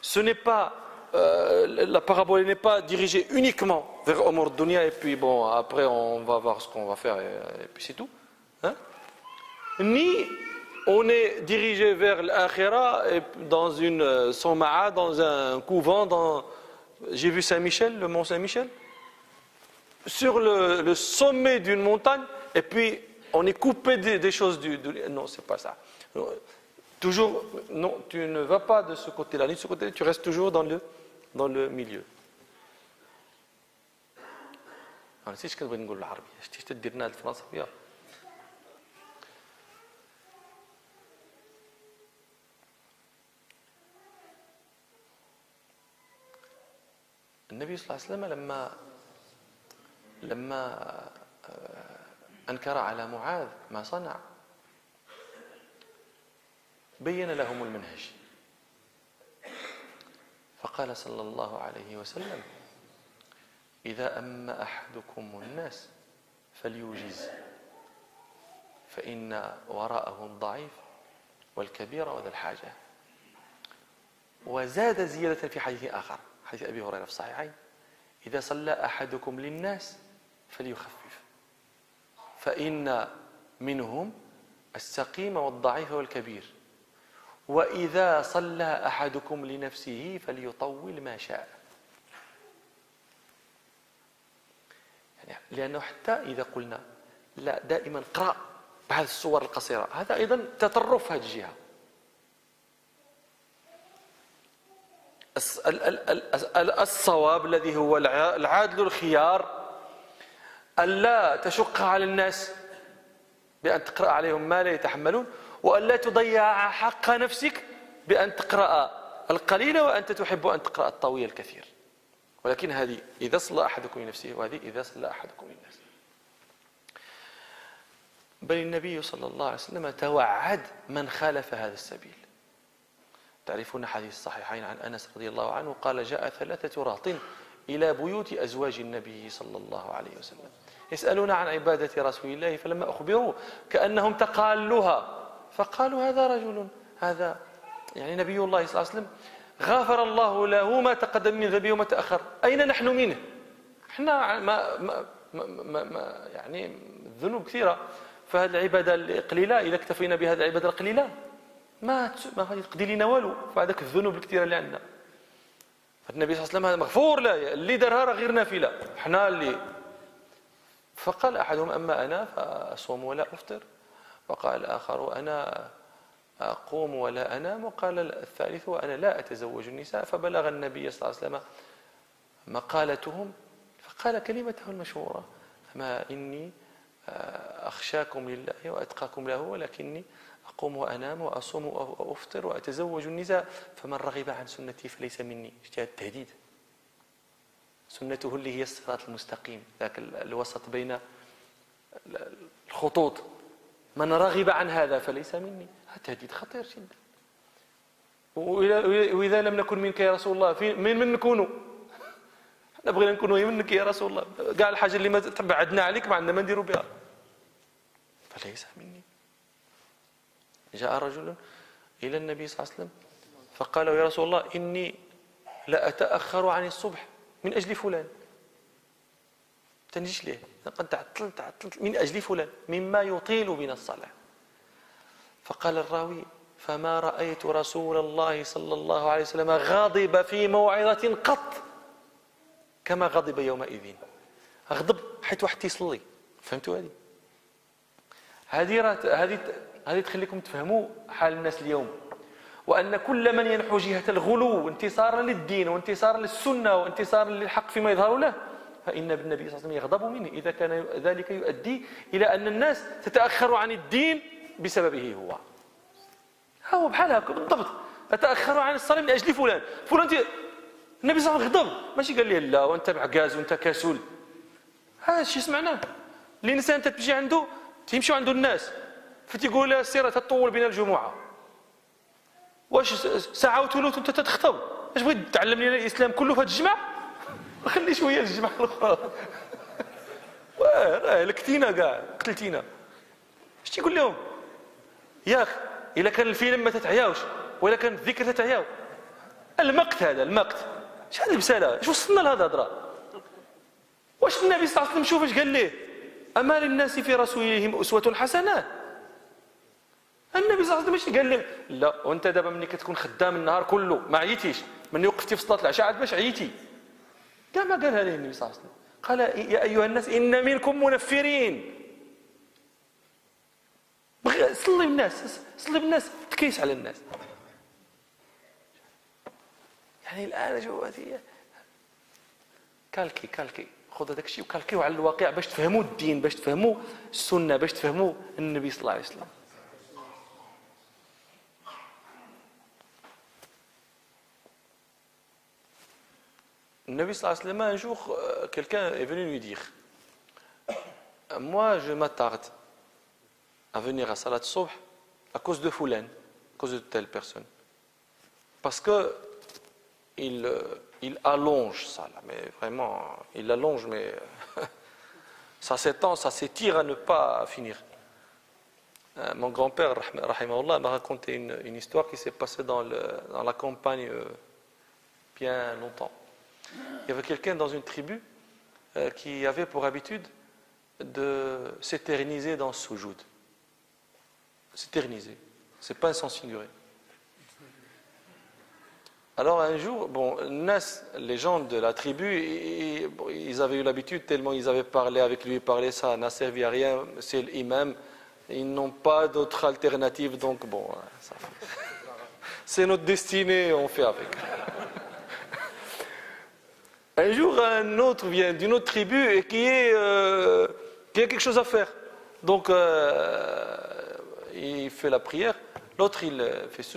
ce n'est pas, euh, la parabole n'est pas dirigée uniquement vers Omar et puis bon, après on va voir ce qu'on va faire et, puis c'est tout. Hein. Ni on est dirigé vers l'akhira dans une euh, soma'a, dans un couvent, dans, j'ai vu Saint-Michel, le mont Saint-Michel? sur le, sommet d'une montagne et puis on est coupé des, choses du, du non c'est pas ça toujours non tu ne vas pas de ce côté-là ni de ce côté tu restes toujours dans le dans le milieu النبي صلى الله عليه وسلم لما لما آه، أنكر على معاذ ما صنع بين لهم المنهج. فقال صلى الله عليه وسلم إذا أما أحدكم الناس فليوجز فإن وراءه الضعيف والكبير وذا الحاجة. وزاد زيادة في حديث آخر حديث أبي هريرة في الصحيحين إذا صلى أحدكم للناس فليخفف. فإن منهم السقيم والضعيف والكبير. وإذا صلى أحدكم لنفسه فليطول ما شاء. يعني لأنه حتى إذا قلنا لا دائما قرأ بعض الصور القصيرة. هذا أيضا تطرف هذه الجهة. الصواب الذي هو العادل الخيار ألا تشق على الناس بأن تقرأ عليهم ما لا يتحملون وألا تضيع حق نفسك بأن تقرأ القليل وأنت تحب أن تقرأ الطويل الكثير. ولكن هذه إذا صلى أحدكم لنفسه وهذه إذا صلى أحدكم للناس بل النبي صلى الله عليه وسلم توعد من خالف هذا السبيل. تعرفون حديث الصحيحين عن أنس رضي الله عنه قال جاء ثلاثة رهط إلى بيوت أزواج النبي صلى الله عليه وسلم. يسألون عن عبادة رسول الله فلما أخبروا كأنهم تقالوها فقالوا هذا رجل هذا يعني نبي الله صلى الله عليه وسلم غفر الله له ما تقدم من ذنبه وما تأخر. أين نحن منه؟ إحنا ما, ما, ما, ما يعني الذنوب كثيرة. فهذه العبادة القليلة إذا اكتفينا بهذه العبادة القليلة ما ما غادي تقضي لنا والو. فهذاك الذنوب الكثيرة اللي عندنا. النبي صلى الله عليه وسلم هذا مغفور له اللي دارها راه غير نافلة. حنا اللي فقال أحدهم أما أنا فأصوم ولا أفطر. وقال الآخر أنا أقوم ولا أنام. وقال الثالث وأنا لا أتزوج النساء. فبلغ النبي صلى الله عليه وسلم مقالتهم. قال كلمته المشهورة ما إني أخشاكم لله وأتقاكم له ولكني أقوم وأنام وأصوم وأفطر وأتزوج النساء. فمن رغب عن سنتي فليس مني. اجتهاد التهديد سنته اللي هي الصراط المستقيم ذاك الوسط بين الخطوط. من رغب عن هذا فليس مني. هذا تهديد خطير جدا. وإذا لم نكن منك يا رسول الله من من نكونوا؟ إحنا بغينا نكونوا منك يا رسول الله. كاع الحاجة اللي ما تبعدنا عليك ما عندنا ما نديروا بها. فليس مني. جاء رجل إلى النبي صلى الله عليه وسلم فقال يا رسول الله إني لا أتأخر عن الصبح. من أجل فلان. تنجيش ليه؟ قد تعطلت تعطلت. من أجل فلان. مما يطيل من الصلاة. فقال الراوي فما رأيت رسول الله صلى الله عليه وسلم غاضب في موعظة قط كما غضب يومئذ. غضب حيث واحد يصلي. فهمتوا هذه؟ هذه هذه هذه تخليكم تفهموا حال الناس اليوم. وأن كل من ينحو جهة الغلو انتصارا للدين وانتصارا للسنة وانتصارا للحق فيما يظهر له فإن النبي صلى الله عليه وسلم يغضب منه. إذا كان ذلك يؤدي إلى أن الناس تتأخر عن الدين بسببه هو. هو بحال هكا بالضبط. تتأخر عن الصلاة من أجل فلان. فلان تي... النبي صلى الله عليه وسلم غضب. ماشي قال لي لا وأنت معكاز وأنت كسول. هذا الشيء سمعناه؟ الإنسان تتجي عنده تيمشيو عنده الناس فتيقول السيرة تطول بين الجمعة. واش ساعة وثلث وانت تتخطب؟ اش بغيت تعلمني الإسلام كله في هذه الجمعة خلي شوية الجمعة الأخرى. راه لكتينا كاع قتلتينا. اش تيقول لهم؟ ياك إلا كان الفيلم ما تتعياوش ولا كان الذكر تتعياو المقت هذا المقت. شحال البسالة؟ اش وصلنا لهذا الهضرة؟ واش النبي صلى الله عليه وسلم شوف اش قال ليه؟ أما للناس في رسولهم أسوة حسنة. النبي صلى الله عليه وسلم قال له لا وانت دابا ملي كتكون خدام النهار كله ما عييتيش من وقفتي في صلاة العشاء عاد باش عييتي كاع ما قالها ليه النبي صلى الله عليه وسلم. قال يا أيها الناس إن منكم منفرين. صلي بالناس صلي بالناس تكيس على الناس. يعني الآن شو هذه. كالكي كالكي. خذ هذاك الشيء وكالكيو على الواقع باش تفهموا الدين باش تفهموا السنة باش تفهموا النبي صلى الله عليه وسلم. Nabi sallallahu un jour, euh, quelqu'un est venu lui dire Moi, je m'attarde à venir à Salat Sobh à cause de Foulen, à cause de telle personne. Parce que il, euh, allonge ça, mais vraiment, il allonge, mais ça s'étend, ça s'étire à ne pas finir. Euh, mon grand-père, m'a raconté une, histoire qui s'est passée dans la campagne bien longtemps il y avait quelqu'un dans une tribu euh, qui avait pour habitude de s'éterniser dans ce soujoud. S'éterniser. C'est pas un sens figuré. Alors un jour, bon, les gens de la tribu, ils avaient eu l'habitude, tellement ils avaient parlé avec lui, parlé, ça n'a servi à rien, c'est l'imam, ils n'ont pas d'autre alternative, donc bon, c'est notre destinée, on fait avec. Un jour, un autre vient d'une autre tribu et qui, est, euh, a quelque chose à faire. Donc, euh, il fait la prière, l'autre, il fait ce.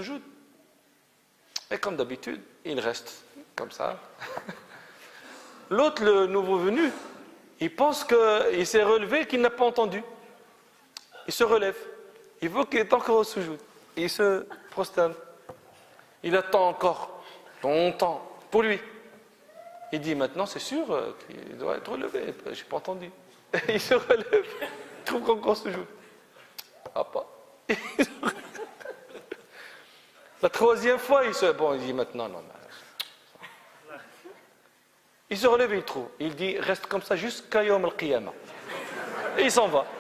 Et comme d'habitude, il reste comme ça. L'autre, le nouveau venu, il pense qu'il s'est relevé, qu'il n'a pas entendu. Il se relève. Il voit qu'il est encore au sujoud. Il se prosterne. Il attend encore longtemps pour lui. Il dit maintenant, c'est sûr euh, qu'il doit être relevé. Je n'ai pas entendu. il se relève, il trouve qu'encore se joue. Ah, pas. La troisième fois, il se. Bon, il dit maintenant, non. Il se relève il trouve. Il dit reste comme ça jusqu'à Yom al-Qiyamah. Et il s'en va.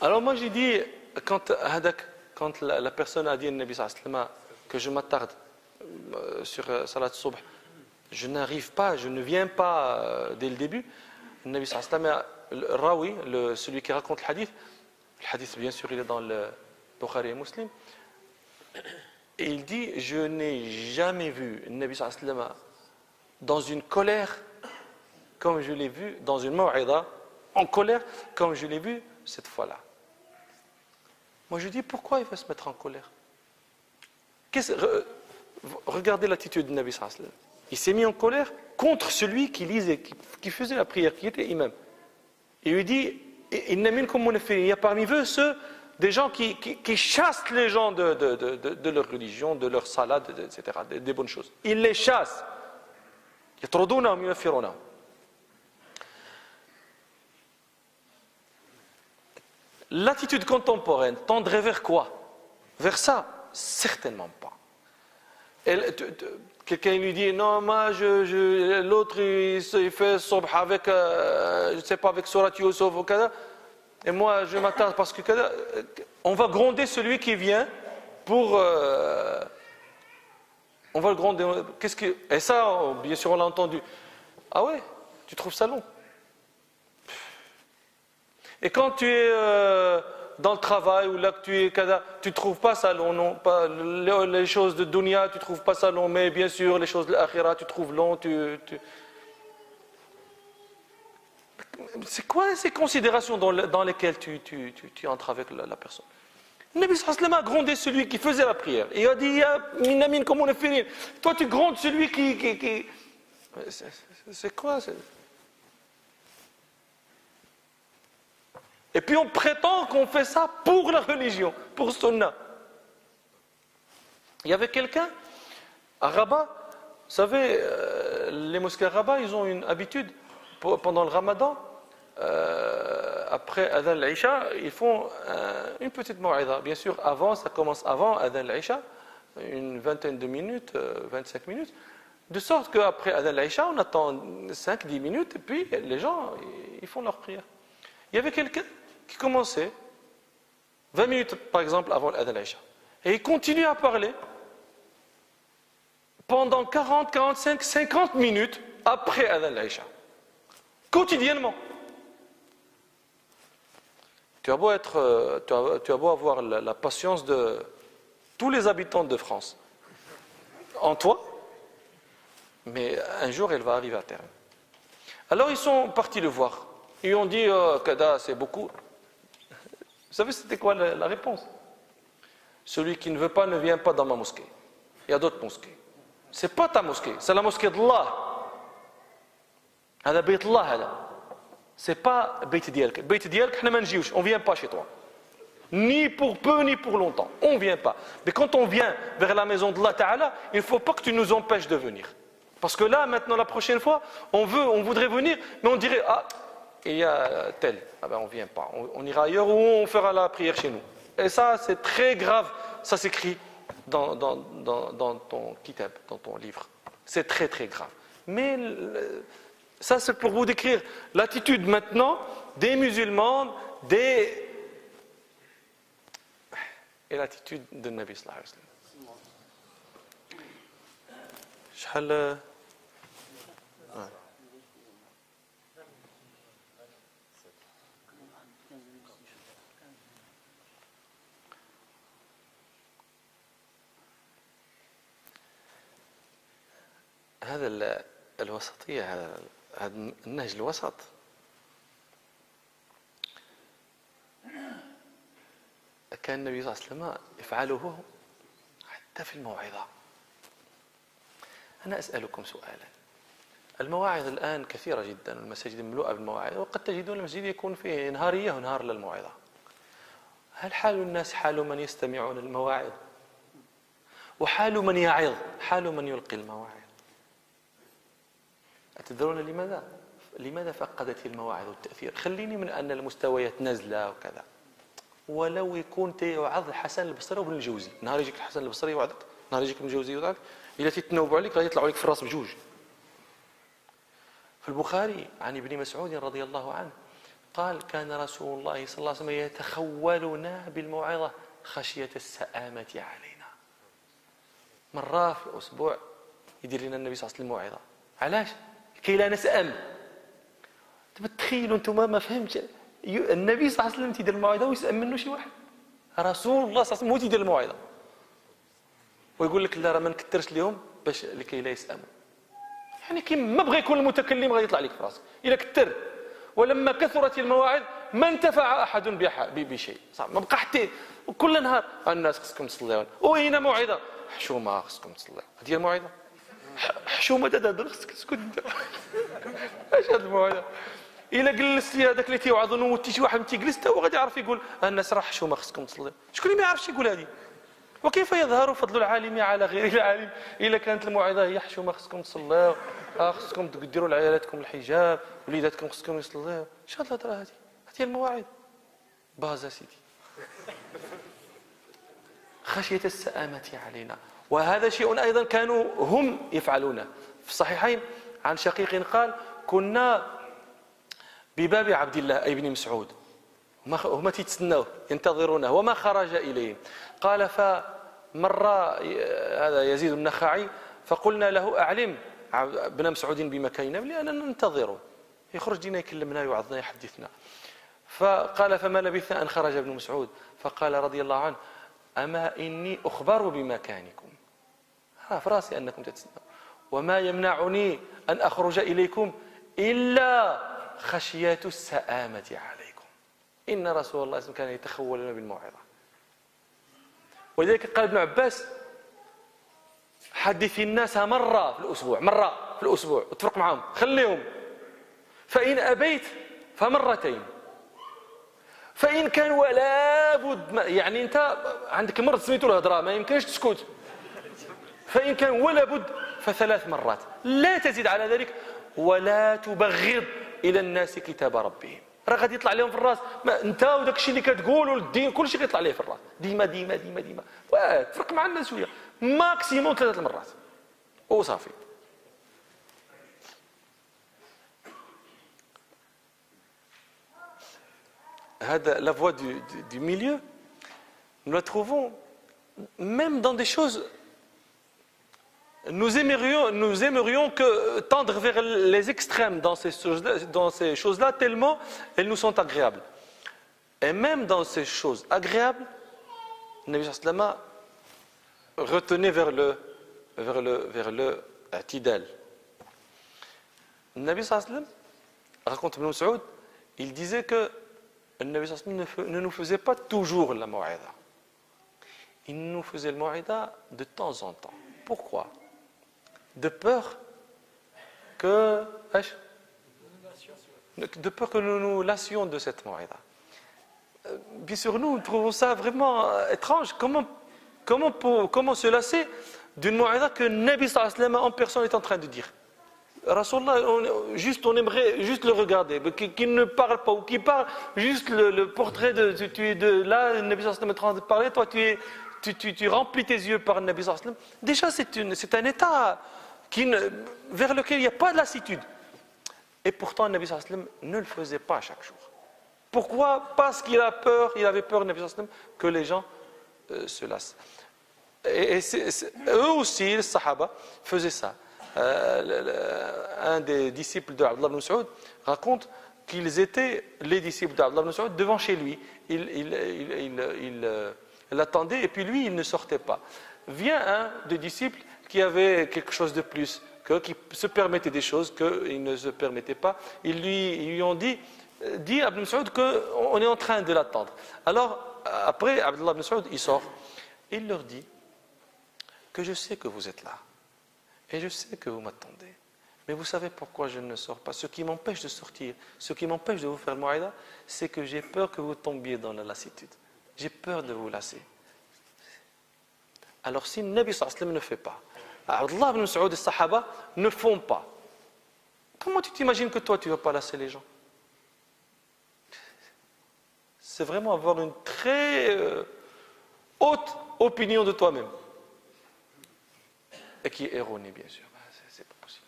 Alors moi j'ai dit, quand Hadak, quand la, personne a dit Nabi que je m'attarde euh, sur euh, Salat Subh, je n'arrive pas, je ne viens pas euh, dès le début. Le Nabi le Rawi, celui qui raconte le hadith, le hadith bien sûr il est dans le Bukhari Muslim, Et il dit Je n'ai jamais vu le Nabi sallam dans une colère comme je l'ai vu dans une maw'ida, en colère comme je l'ai vu cette fois-là. Moi je dis Pourquoi il va se mettre en colère? Regardez l'attitude du Nabi sallam. Il s'est mis en colère contre celui qui lisait, qui, faisait la prière, qui était imam. Il lui dit Il y a parmi eux ceux des gens qui, chassent les gens de, leur religion, de leur salade, etc., des, bonnes choses. Ils les chassent. L'attitude contemporaine tendrait vers quoi? Vers ça Certainement pas. Quelqu'un lui dit non, moi, l'autre il, fait sobh avec, euh, je sais pas, avec Surat Yusuf ou quoi et moi je m'attarde parce que on va gronder celui qui vient pour euh, on va le gronder. Qu'est-ce que et ça bien sûr on l'a entendu. Ah ouais? Tu trouves ça long? Et quand tu es euh, dans le travail ou là que tu es tu trouves pas ça long les, choses de dunya tu trouves pas ça long mais bien sûr les choses de l'akhira tu trouves long c'est quoi ces considérations dans, lesquelles tu, entres avec la, personne? Le Nabi sallam a grondé celui qui faisait la prière. Il a dit, Minamin, comment on est Toi, tu grondes celui qui... C'est quoi Et puis on prétend qu'on fait ça pour la religion, pour Sunnah. Il y avait quelqu'un à Rabat, vous savez, euh, les mosquées à Rabat, ils ont une habitude, pendant le ramadan, euh, après Adhan al-Isha, ils font une petite maw'ida. Bien sûr, avant, ça commence avant Adhan al-Isha, une vingtaine de minutes, 25 euh, minutes, de sorte qu'après Adhan al-Isha, on attend 5-10 minutes, et puis les gens, ils font leur prière. Il y avait quelqu'un qui commençait 20 minutes, par exemple, avant al-Isha, et il continue à parler pendant 40, 45, 50 minutes après al-Isha, quotidiennement. Tu as beau, euh, tu as, beau avoir la, patience de tous les habitants de France en toi, mais un jour elle va arriver à terme. Alors ils sont partis le voir. Ils ont dit oh, Kada, c'est beaucoup. Vous savez, c'était quoi la, réponse Celui qui ne veut pas ne vient pas dans ma mosquée. Il y a d'autres mosquées. C'est pas ta mosquée, c'est la mosquée d'Allah. هذا بيت الله c'est pas Beit Dielk. Beit Dielk, on ne vient pas chez toi. Ni pour peu, ni pour longtemps. On ne vient pas. Mais quand on vient vers la maison de Allah Ta'ala, il ne faut pas que tu nous empêches de venir. Parce que là, maintenant, la prochaine fois, on veut, on voudrait venir, mais on dirait, ah, il y a tel. Ah ben, on ne vient pas. On, ira ailleurs ou on fera la prière chez nous. Et ça, c'est très grave. Ça s'écrit dans, dans, dans, ton kitab, dans ton livre. C'est très, très grave. Mais ça, c'est pour vous décrire l'attitude maintenant des musulmans, des... et l'attitude de Nabi sallallahu هذا الوسطية هذا النهج الوسط. كان النبي صلى الله عليه وسلم يفعله حتى في الموعظة. أنا أسألكم سؤالا. المواعظ الآن كثيرة جدا المساجد مملوءة بالمواعظ وقد تجدون المسجد يكون فيه نهارية ونهار للموعظة. هل حال الناس حال من يستمعون المواعظ وحال من يعظ حال من يلقي المواعظ؟ أتدرون لماذا؟ لماذا فقدت المواعظ والتأثير؟ خليني من أن المستويات نازلة وكذا. ولو يكون تيوعظ الحسن البصري وابن الجوزي. نهار يجيك الحسن البصري يوعظك نهار يجيك ابن الجوزي يوعظك إلا تتنوبوا عليك غادي يطلعوا عليك في الراس بجوج. في البخاري عن ابن مسعود رضي الله عنه قال كان رسول الله صلى الله عليه وسلم يتخولنا بالموعظة خشية السآمة علينا. مرة في الأسبوع يدير لنا النبي صلى الله عليه وسلم موعظة علاش؟ كي لا نسأم تخيلوا أنتم ما فهمتش النبي صلى الله عليه وسلم تيدير الموعظة ويسأم منه شي واحد. رسول الله صلى الله عليه وسلم هو تيدير الموعظة. ويقول لك لا راه ما نكثرش لهم باش لكي لا يسأموا يعني كي ما بغى يكون المتكلم غادي يطلع لك في راسك. إلا كثر ولما كثرت المواعظ ما انتفع أحد بشيء. صح ما بقى حتى كل نهار الناس خصكم تصليو وين موعظة. حشومه خصكم تصليو هذه الموعظه حشومة دابا خصك تسكت اش هذه الموعظه إلا جلستي هذاك اللي تيوعظ ونوتي شي واحد تيجلس هو غادي يعرف يقول الناس راه حشومة خصكم تصليو شكون اللي ما يعرفش يقول هذه وكيف يظهر فضل العالم على غير العالم؟ إلا كانت الموعظة هي حشومة خصكم تصليو. آه خصكم ديروا لعيالاتكم الحجاب وليداتكم خصكم يصليو. اش هاد الهضره هذه هذه المواعظ. باز سيدي. خشية السآمة علينا. وهذا شيء أيضا كانوا هم يفعلونه. في الصحيحين عن شقيق قال كنا بباب عبد الله اي بن مسعود هما تيتسناوه ينتظرونه. وما خرج اليهم قال فمر هذا يزيد النخعي فقلنا له أعلم ابن مسعود بمكاننا لاننا ننتظره. يخرج دينا يكلمنا يوعظنا يحدثنا. فقال فما لبث أن خرج ابن مسعود. فقال رضي الله عنه أما إني أخبر بمكانكم. ها في راسي أنكم تتسنوا وما يمنعني أن أخرج إليكم إلا خشية السآمة عليكم. إن رسول الله كان يتخولنا بالموعظة. ولذلك قال ابن عباس حدث الناس مرة في الأسبوع مرة في الأسبوع اتفق معهم خليهم. فإن أبيت فمرتين. فإن كان ولا بد يعني أنت عندك مرض سميتو الهضرة ما يمكنش تسكت. فإن كان ولا بد فثلاث مرات. لا تزيد على ذلك ولا تبغض إلى الناس كتاب ربهم. راه غادي يطلع لهم في الرأس. ما أنت وداك الشيء اللي كتقول والدين كل شيء كيطلع ليه في الرأس. ديما ديما ديما ديما. تفرق مع الناس شوية ماكسيموم ثلاث المرات وصافي هذا la voie du, du, du milieu. Nous la trouvons même dans nous aimerions, nous aimerions que tendre vers les extrêmes dans ces choses-là, choses-là tellement elles nous sont agréables. Et même dans ces choses agréables, Nabi sallam retenait vers le vers le vers le atidal. Nabi sallam raconte Ibn Saoud, il disait que Nabi sallam ne nous faisait pas toujours la mou'ida. Il nous faisait le mou'ida de temps en temps. Pourquoi? De peur que de peur que nous nous lassions de cette moïda. Euh, bien sûr, nous trouvons ça vraiment euh, étrange. Comment, se lasser d'une moïda que Nabi sallam en personne est en train de dire? Rasulallah, on, juste, on aimerait juste le regarder, qu'il ne parle pas ou qu'il parle juste le, portrait de, tu es de là, Nabi sallam est en train de parler, toi tu, es, tu remplis tes yeux par Nabi sallam. Déjà, c'est un état vers lequel il n'y a pas de lassitude. Et pourtant, le Nabi sallam ne le faisait pas chaque jour. Pourquoi? Parce qu'il a peur, il avait peur, Nabi sallam, que les gens euh, se lassent. Et, eux aussi, les Sahaba, faisaient ça. Euh, un des disciples de Abdullah ibn Saoud raconte qu'ils étaient les disciples d'Abdullah ibn Saoud devant chez lui. Il, il, euh, et puis lui, il ne sortait pas. Vient un des disciples qui avait quelque chose de plus, que, qui se permettait des choses qu'il ne se permettait pas. Ils lui, lui ont dit, euh, dit Ibn Saoud qu'on est en train de l'attendre. Alors, après, Abdullah ibn Saoud, il sort. Il leur dit que je sais que vous êtes là. Et je sais que vous m'attendez. Mais vous savez pourquoi je ne sors pas? Ce qui m'empêche de sortir, ce qui m'empêche de vous faire le c'est que j'ai peur que vous tombiez dans la lassitude. J'ai peur de vous lasser. Alors si Nabi sallam ne fait pas, Abdullah ibn Saoud et Sahaba ne font pas. Comment tu t'imagines que toi, tu ne vas pas lasser les gens C'est vraiment avoir une très euh, haute opinion de toi-même. Et qui est erronée, bien sûr. C'est pas possible.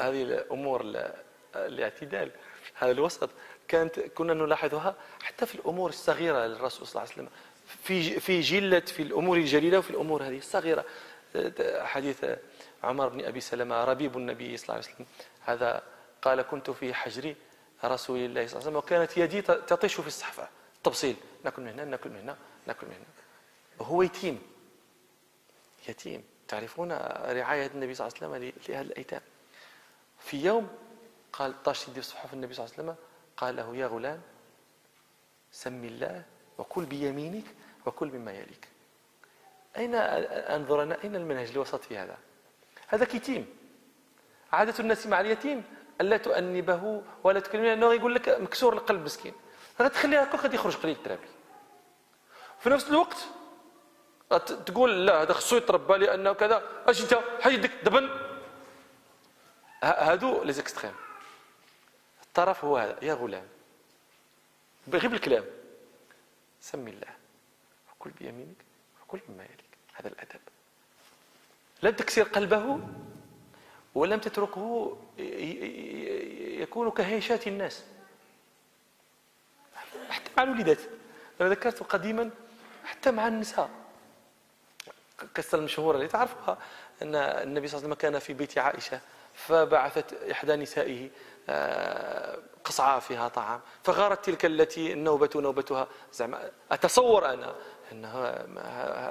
هذه الأمور الاعتدال هذا الوسط كانت كنا نلاحظها حتى في الأمور الصغيره للرسول صلى الله عليه وسلم في في جلة في الأمور الجليلة وفي الأمور هذه الصغيرة. حديث عمر بن أبي سلمة ربيب النبي صلى الله عليه وسلم. هذا قال كنت في حجر رسول الله صلى الله عليه وسلم وكانت يدي تطيش في الصحفة. تبصيل. ناكل من هنا ناكل من هنا ناكل من هنا. هو يتيم. يتيم. تعرفون رعاية النبي صلى الله عليه وسلم لهذا الأيتام. في يوم قال طاش يدي صحف النبي صلى الله عليه وسلم قال له يا غلام سم الله وكل بيمينك وكل مما يليك. أين أنظرنا؟ أين المنهج الوسط في هذا؟ هذا كيتيم عادة الناس مع اليتيم ألا تؤنبه ولا تكلمه لأنه يقول لك مكسور القلب مسكين. غتخليها هكا غادي يخرج قليل الترابي. في نفس الوقت تقول لا هذا خصو يتربى لأنه كذا. أش أنت؟ حيدك دبن. هادو لي زيكستريم. الطرف هو هذا يا غلام. غير بالكلام سمي الله. وكل بيمينك وكل مما يليك هذا الأدب. لم تكسر قلبه ولم تتركه يكون كهيشات الناس. حتى مع الوليدات. أنا ذكرت قديما حتى مع النساء. القصة المشهورة اللي تعرفها أن النبي صلى الله عليه وسلم كان في بيت عائشة فبعثت إحدى نسائه قصعة فيها طعام. فغارت تلك التي النوبة نوبتها. زعما أتصور أنا أن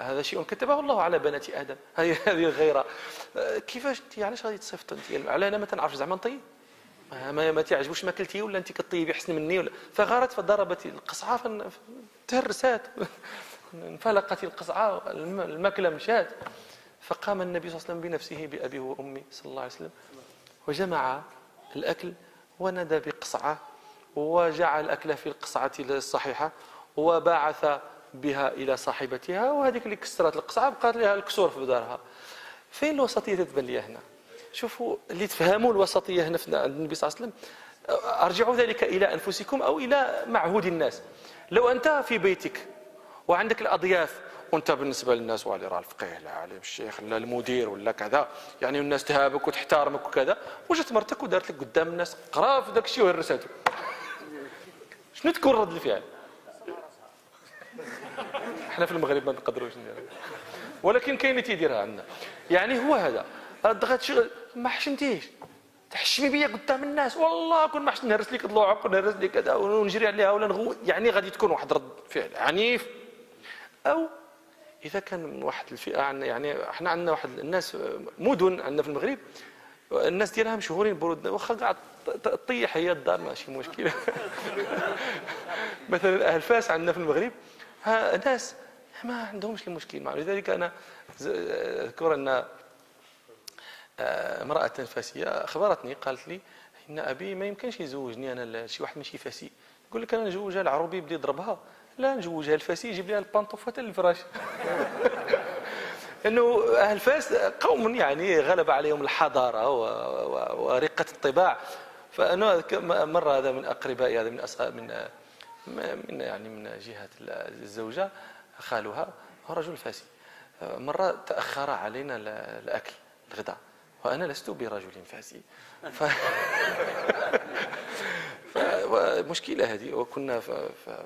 هذا شيء كتبه الله على بنات آدم. هذه الغيرة. آه، كيفاش أنت علاش غادي تصيفط أنت؟ على أنا ما تنعرفش زعما نطيب؟ ما ما تعجبوش ماكلتي ولا أنت كطيبي احسن مني ولا فغارت فضربت القصعة تهرسات انفلقت القصعة الماكلة مشات. فقام النبي صلى الله عليه وسلم بنفسه بابي وامي صلى الله عليه وسلم. وجمع الأكل ونادى بقصعة وجعل الاكل في القصعة الصحيحة وبعث بها إلى صاحبتها وهذيك اللي كسرت القصعة بقات لها الكسور في دارها. فين الوسطية تتبان لي هنا؟ شوفوا اللي تفهموا الوسطية هنا عند النبي صلى الله عليه وسلم أرجعوا ذلك إلى أنفسكم أو إلى معهود الناس. لو أنت في بيتك وعندك الأضياف وانت بالنسبة للناس والي راه الفقيه لا الشيخ لا المدير ولا كذا يعني الناس تهابك وتحترمك وكذا وجات مرتك ودارت لك قدام الناس قرا في ذاك الشيء وهرساته شنو تكون رد الفعل؟ إحنا في المغرب ما نقدروش ولكن كاين اللي تيديرها عندنا. يعني هو هذا دخلت شغل ما حشمتيش تحشمي بيا قدام الناس. والله كون ما حشمت نهرس لك ضلوعك ونهرس لك كذا ونجري عليها ولا نغو يعني غادي تكون واحد رد فعل عنيف. أو إذا كان من واحد الفئة يعني إحنا عندنا واحد الناس مدن عندنا في المغرب الناس ديالها مشهورين برود واخا قاعد تطيح هي الدار ماشي مشكله مثلا أهل فاس عندنا في المغرب ناس ما عندهمش المشكل لذلك أنا أذكر أن آه، امرأة فاسية أخبرتني قالت لي إن أبي ما يمكنش يزوجني أنا شي واحد ماشي فاسي. يقول لك أنا نجوجها العروبي بدي يضربها لا نجوجها الفاسي يجيب لها البانطوفة الفراش. انه أهل فاس قوم يعني غلب عليهم الحضارة ورقة الطباع. فأنا مرة هذا من أقربائي هذا من من من يعني من جهة الزوجة خالها هو رجل فاسي. مرة تأخر علينا الأكل الغداء وأنا لست برجل فاسي. ف... فمشكلة هذه وكنا في, في,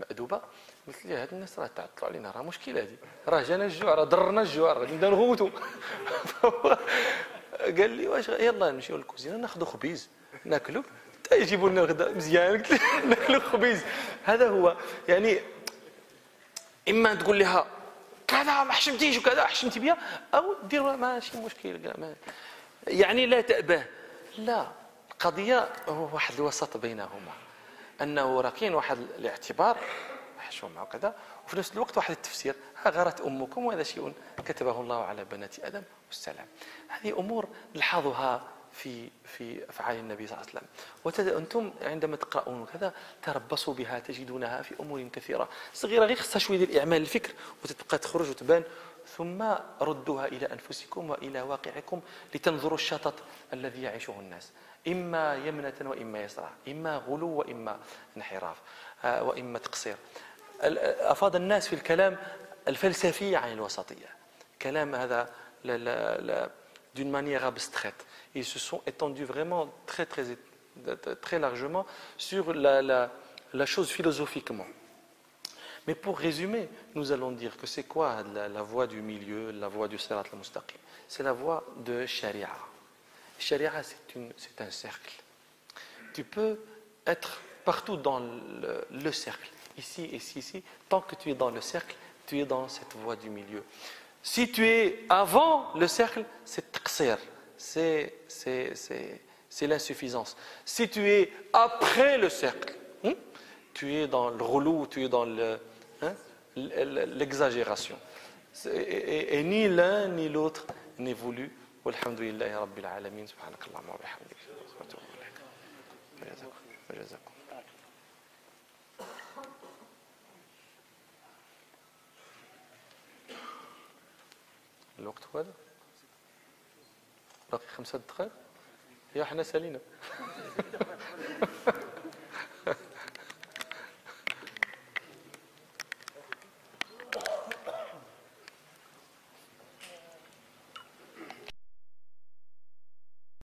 مأدوبة قلت لي هاد الناس راه تعطلوا علينا راه مشكلة هذه. راه جانا الجوع راه ضرنا الجوع راه نبدا نغوتوا قال لي واش يلا نمشيو للكوزينة ناخذوا خبيز ناكلوا يجيبوا لنا الغداء مزيان قلت ناكلوا خبيز. هذا هو يعني إما تقول لها كذا ما حشمتيش وكذا حشمتي بيا أو دير ماشي مشكل يعني لا تأبه. لا القضية هو واحد الوسط بينهما. انه راه كاين واحد الاعتبار حشومه وكذا وفي نفس الوقت واحد التفسير. ها غارت أمكم وهذا شيء كتبه الله على بنات آدم والسلام. هذه أمور نلحظها في في أفعال النبي صلى الله عليه وسلم. وأنتم عندما تقرؤون كذا تربصوا بها تجدونها في أمور كثيرة. صغيرة غير خصها شوية ديال الفكر وتبقى تخرج وتبان. ثم ردوها إلى أنفسكم وإلى واقعكم لتنظروا الشطط الذي يعيشه الناس. إما يمنة وإما يسرى إما غلو وإما انحراف آه، وإما تقصير. أفاض الناس في الكلام الفلسفي عن الوسطية. كلام هذا لا لا لا d'une manière abstraite. Ils se sont étendus vraiment très, très, très largement sur la, la, la chose philosophiquement. Mais pour résumer, nous allons dire que c'est quoi la, voie du milieu, la voie du Sirat al-Mustaqim? C'est la voie de Sharia. Sharia, c'est un cercle. Tu peux être partout dans le, le, cercle, ici, ici, ici. Tant que tu es dans le cercle, tu es dans cette voie du milieu. Si tu es avant le cercle, c'est taqsir, c'est l'insuffisance. Si tu es après le cercle, hein, tu es dans le relou, tu es dans hein, l'exagération. Et, et, ni l'un ni l'autre n'est voulu. Walhamdulillahi Rabbil Alamin. Subhanakallah wa bihamdik. الوقت هذا باقي خمسة دقائق يا حنا سالينا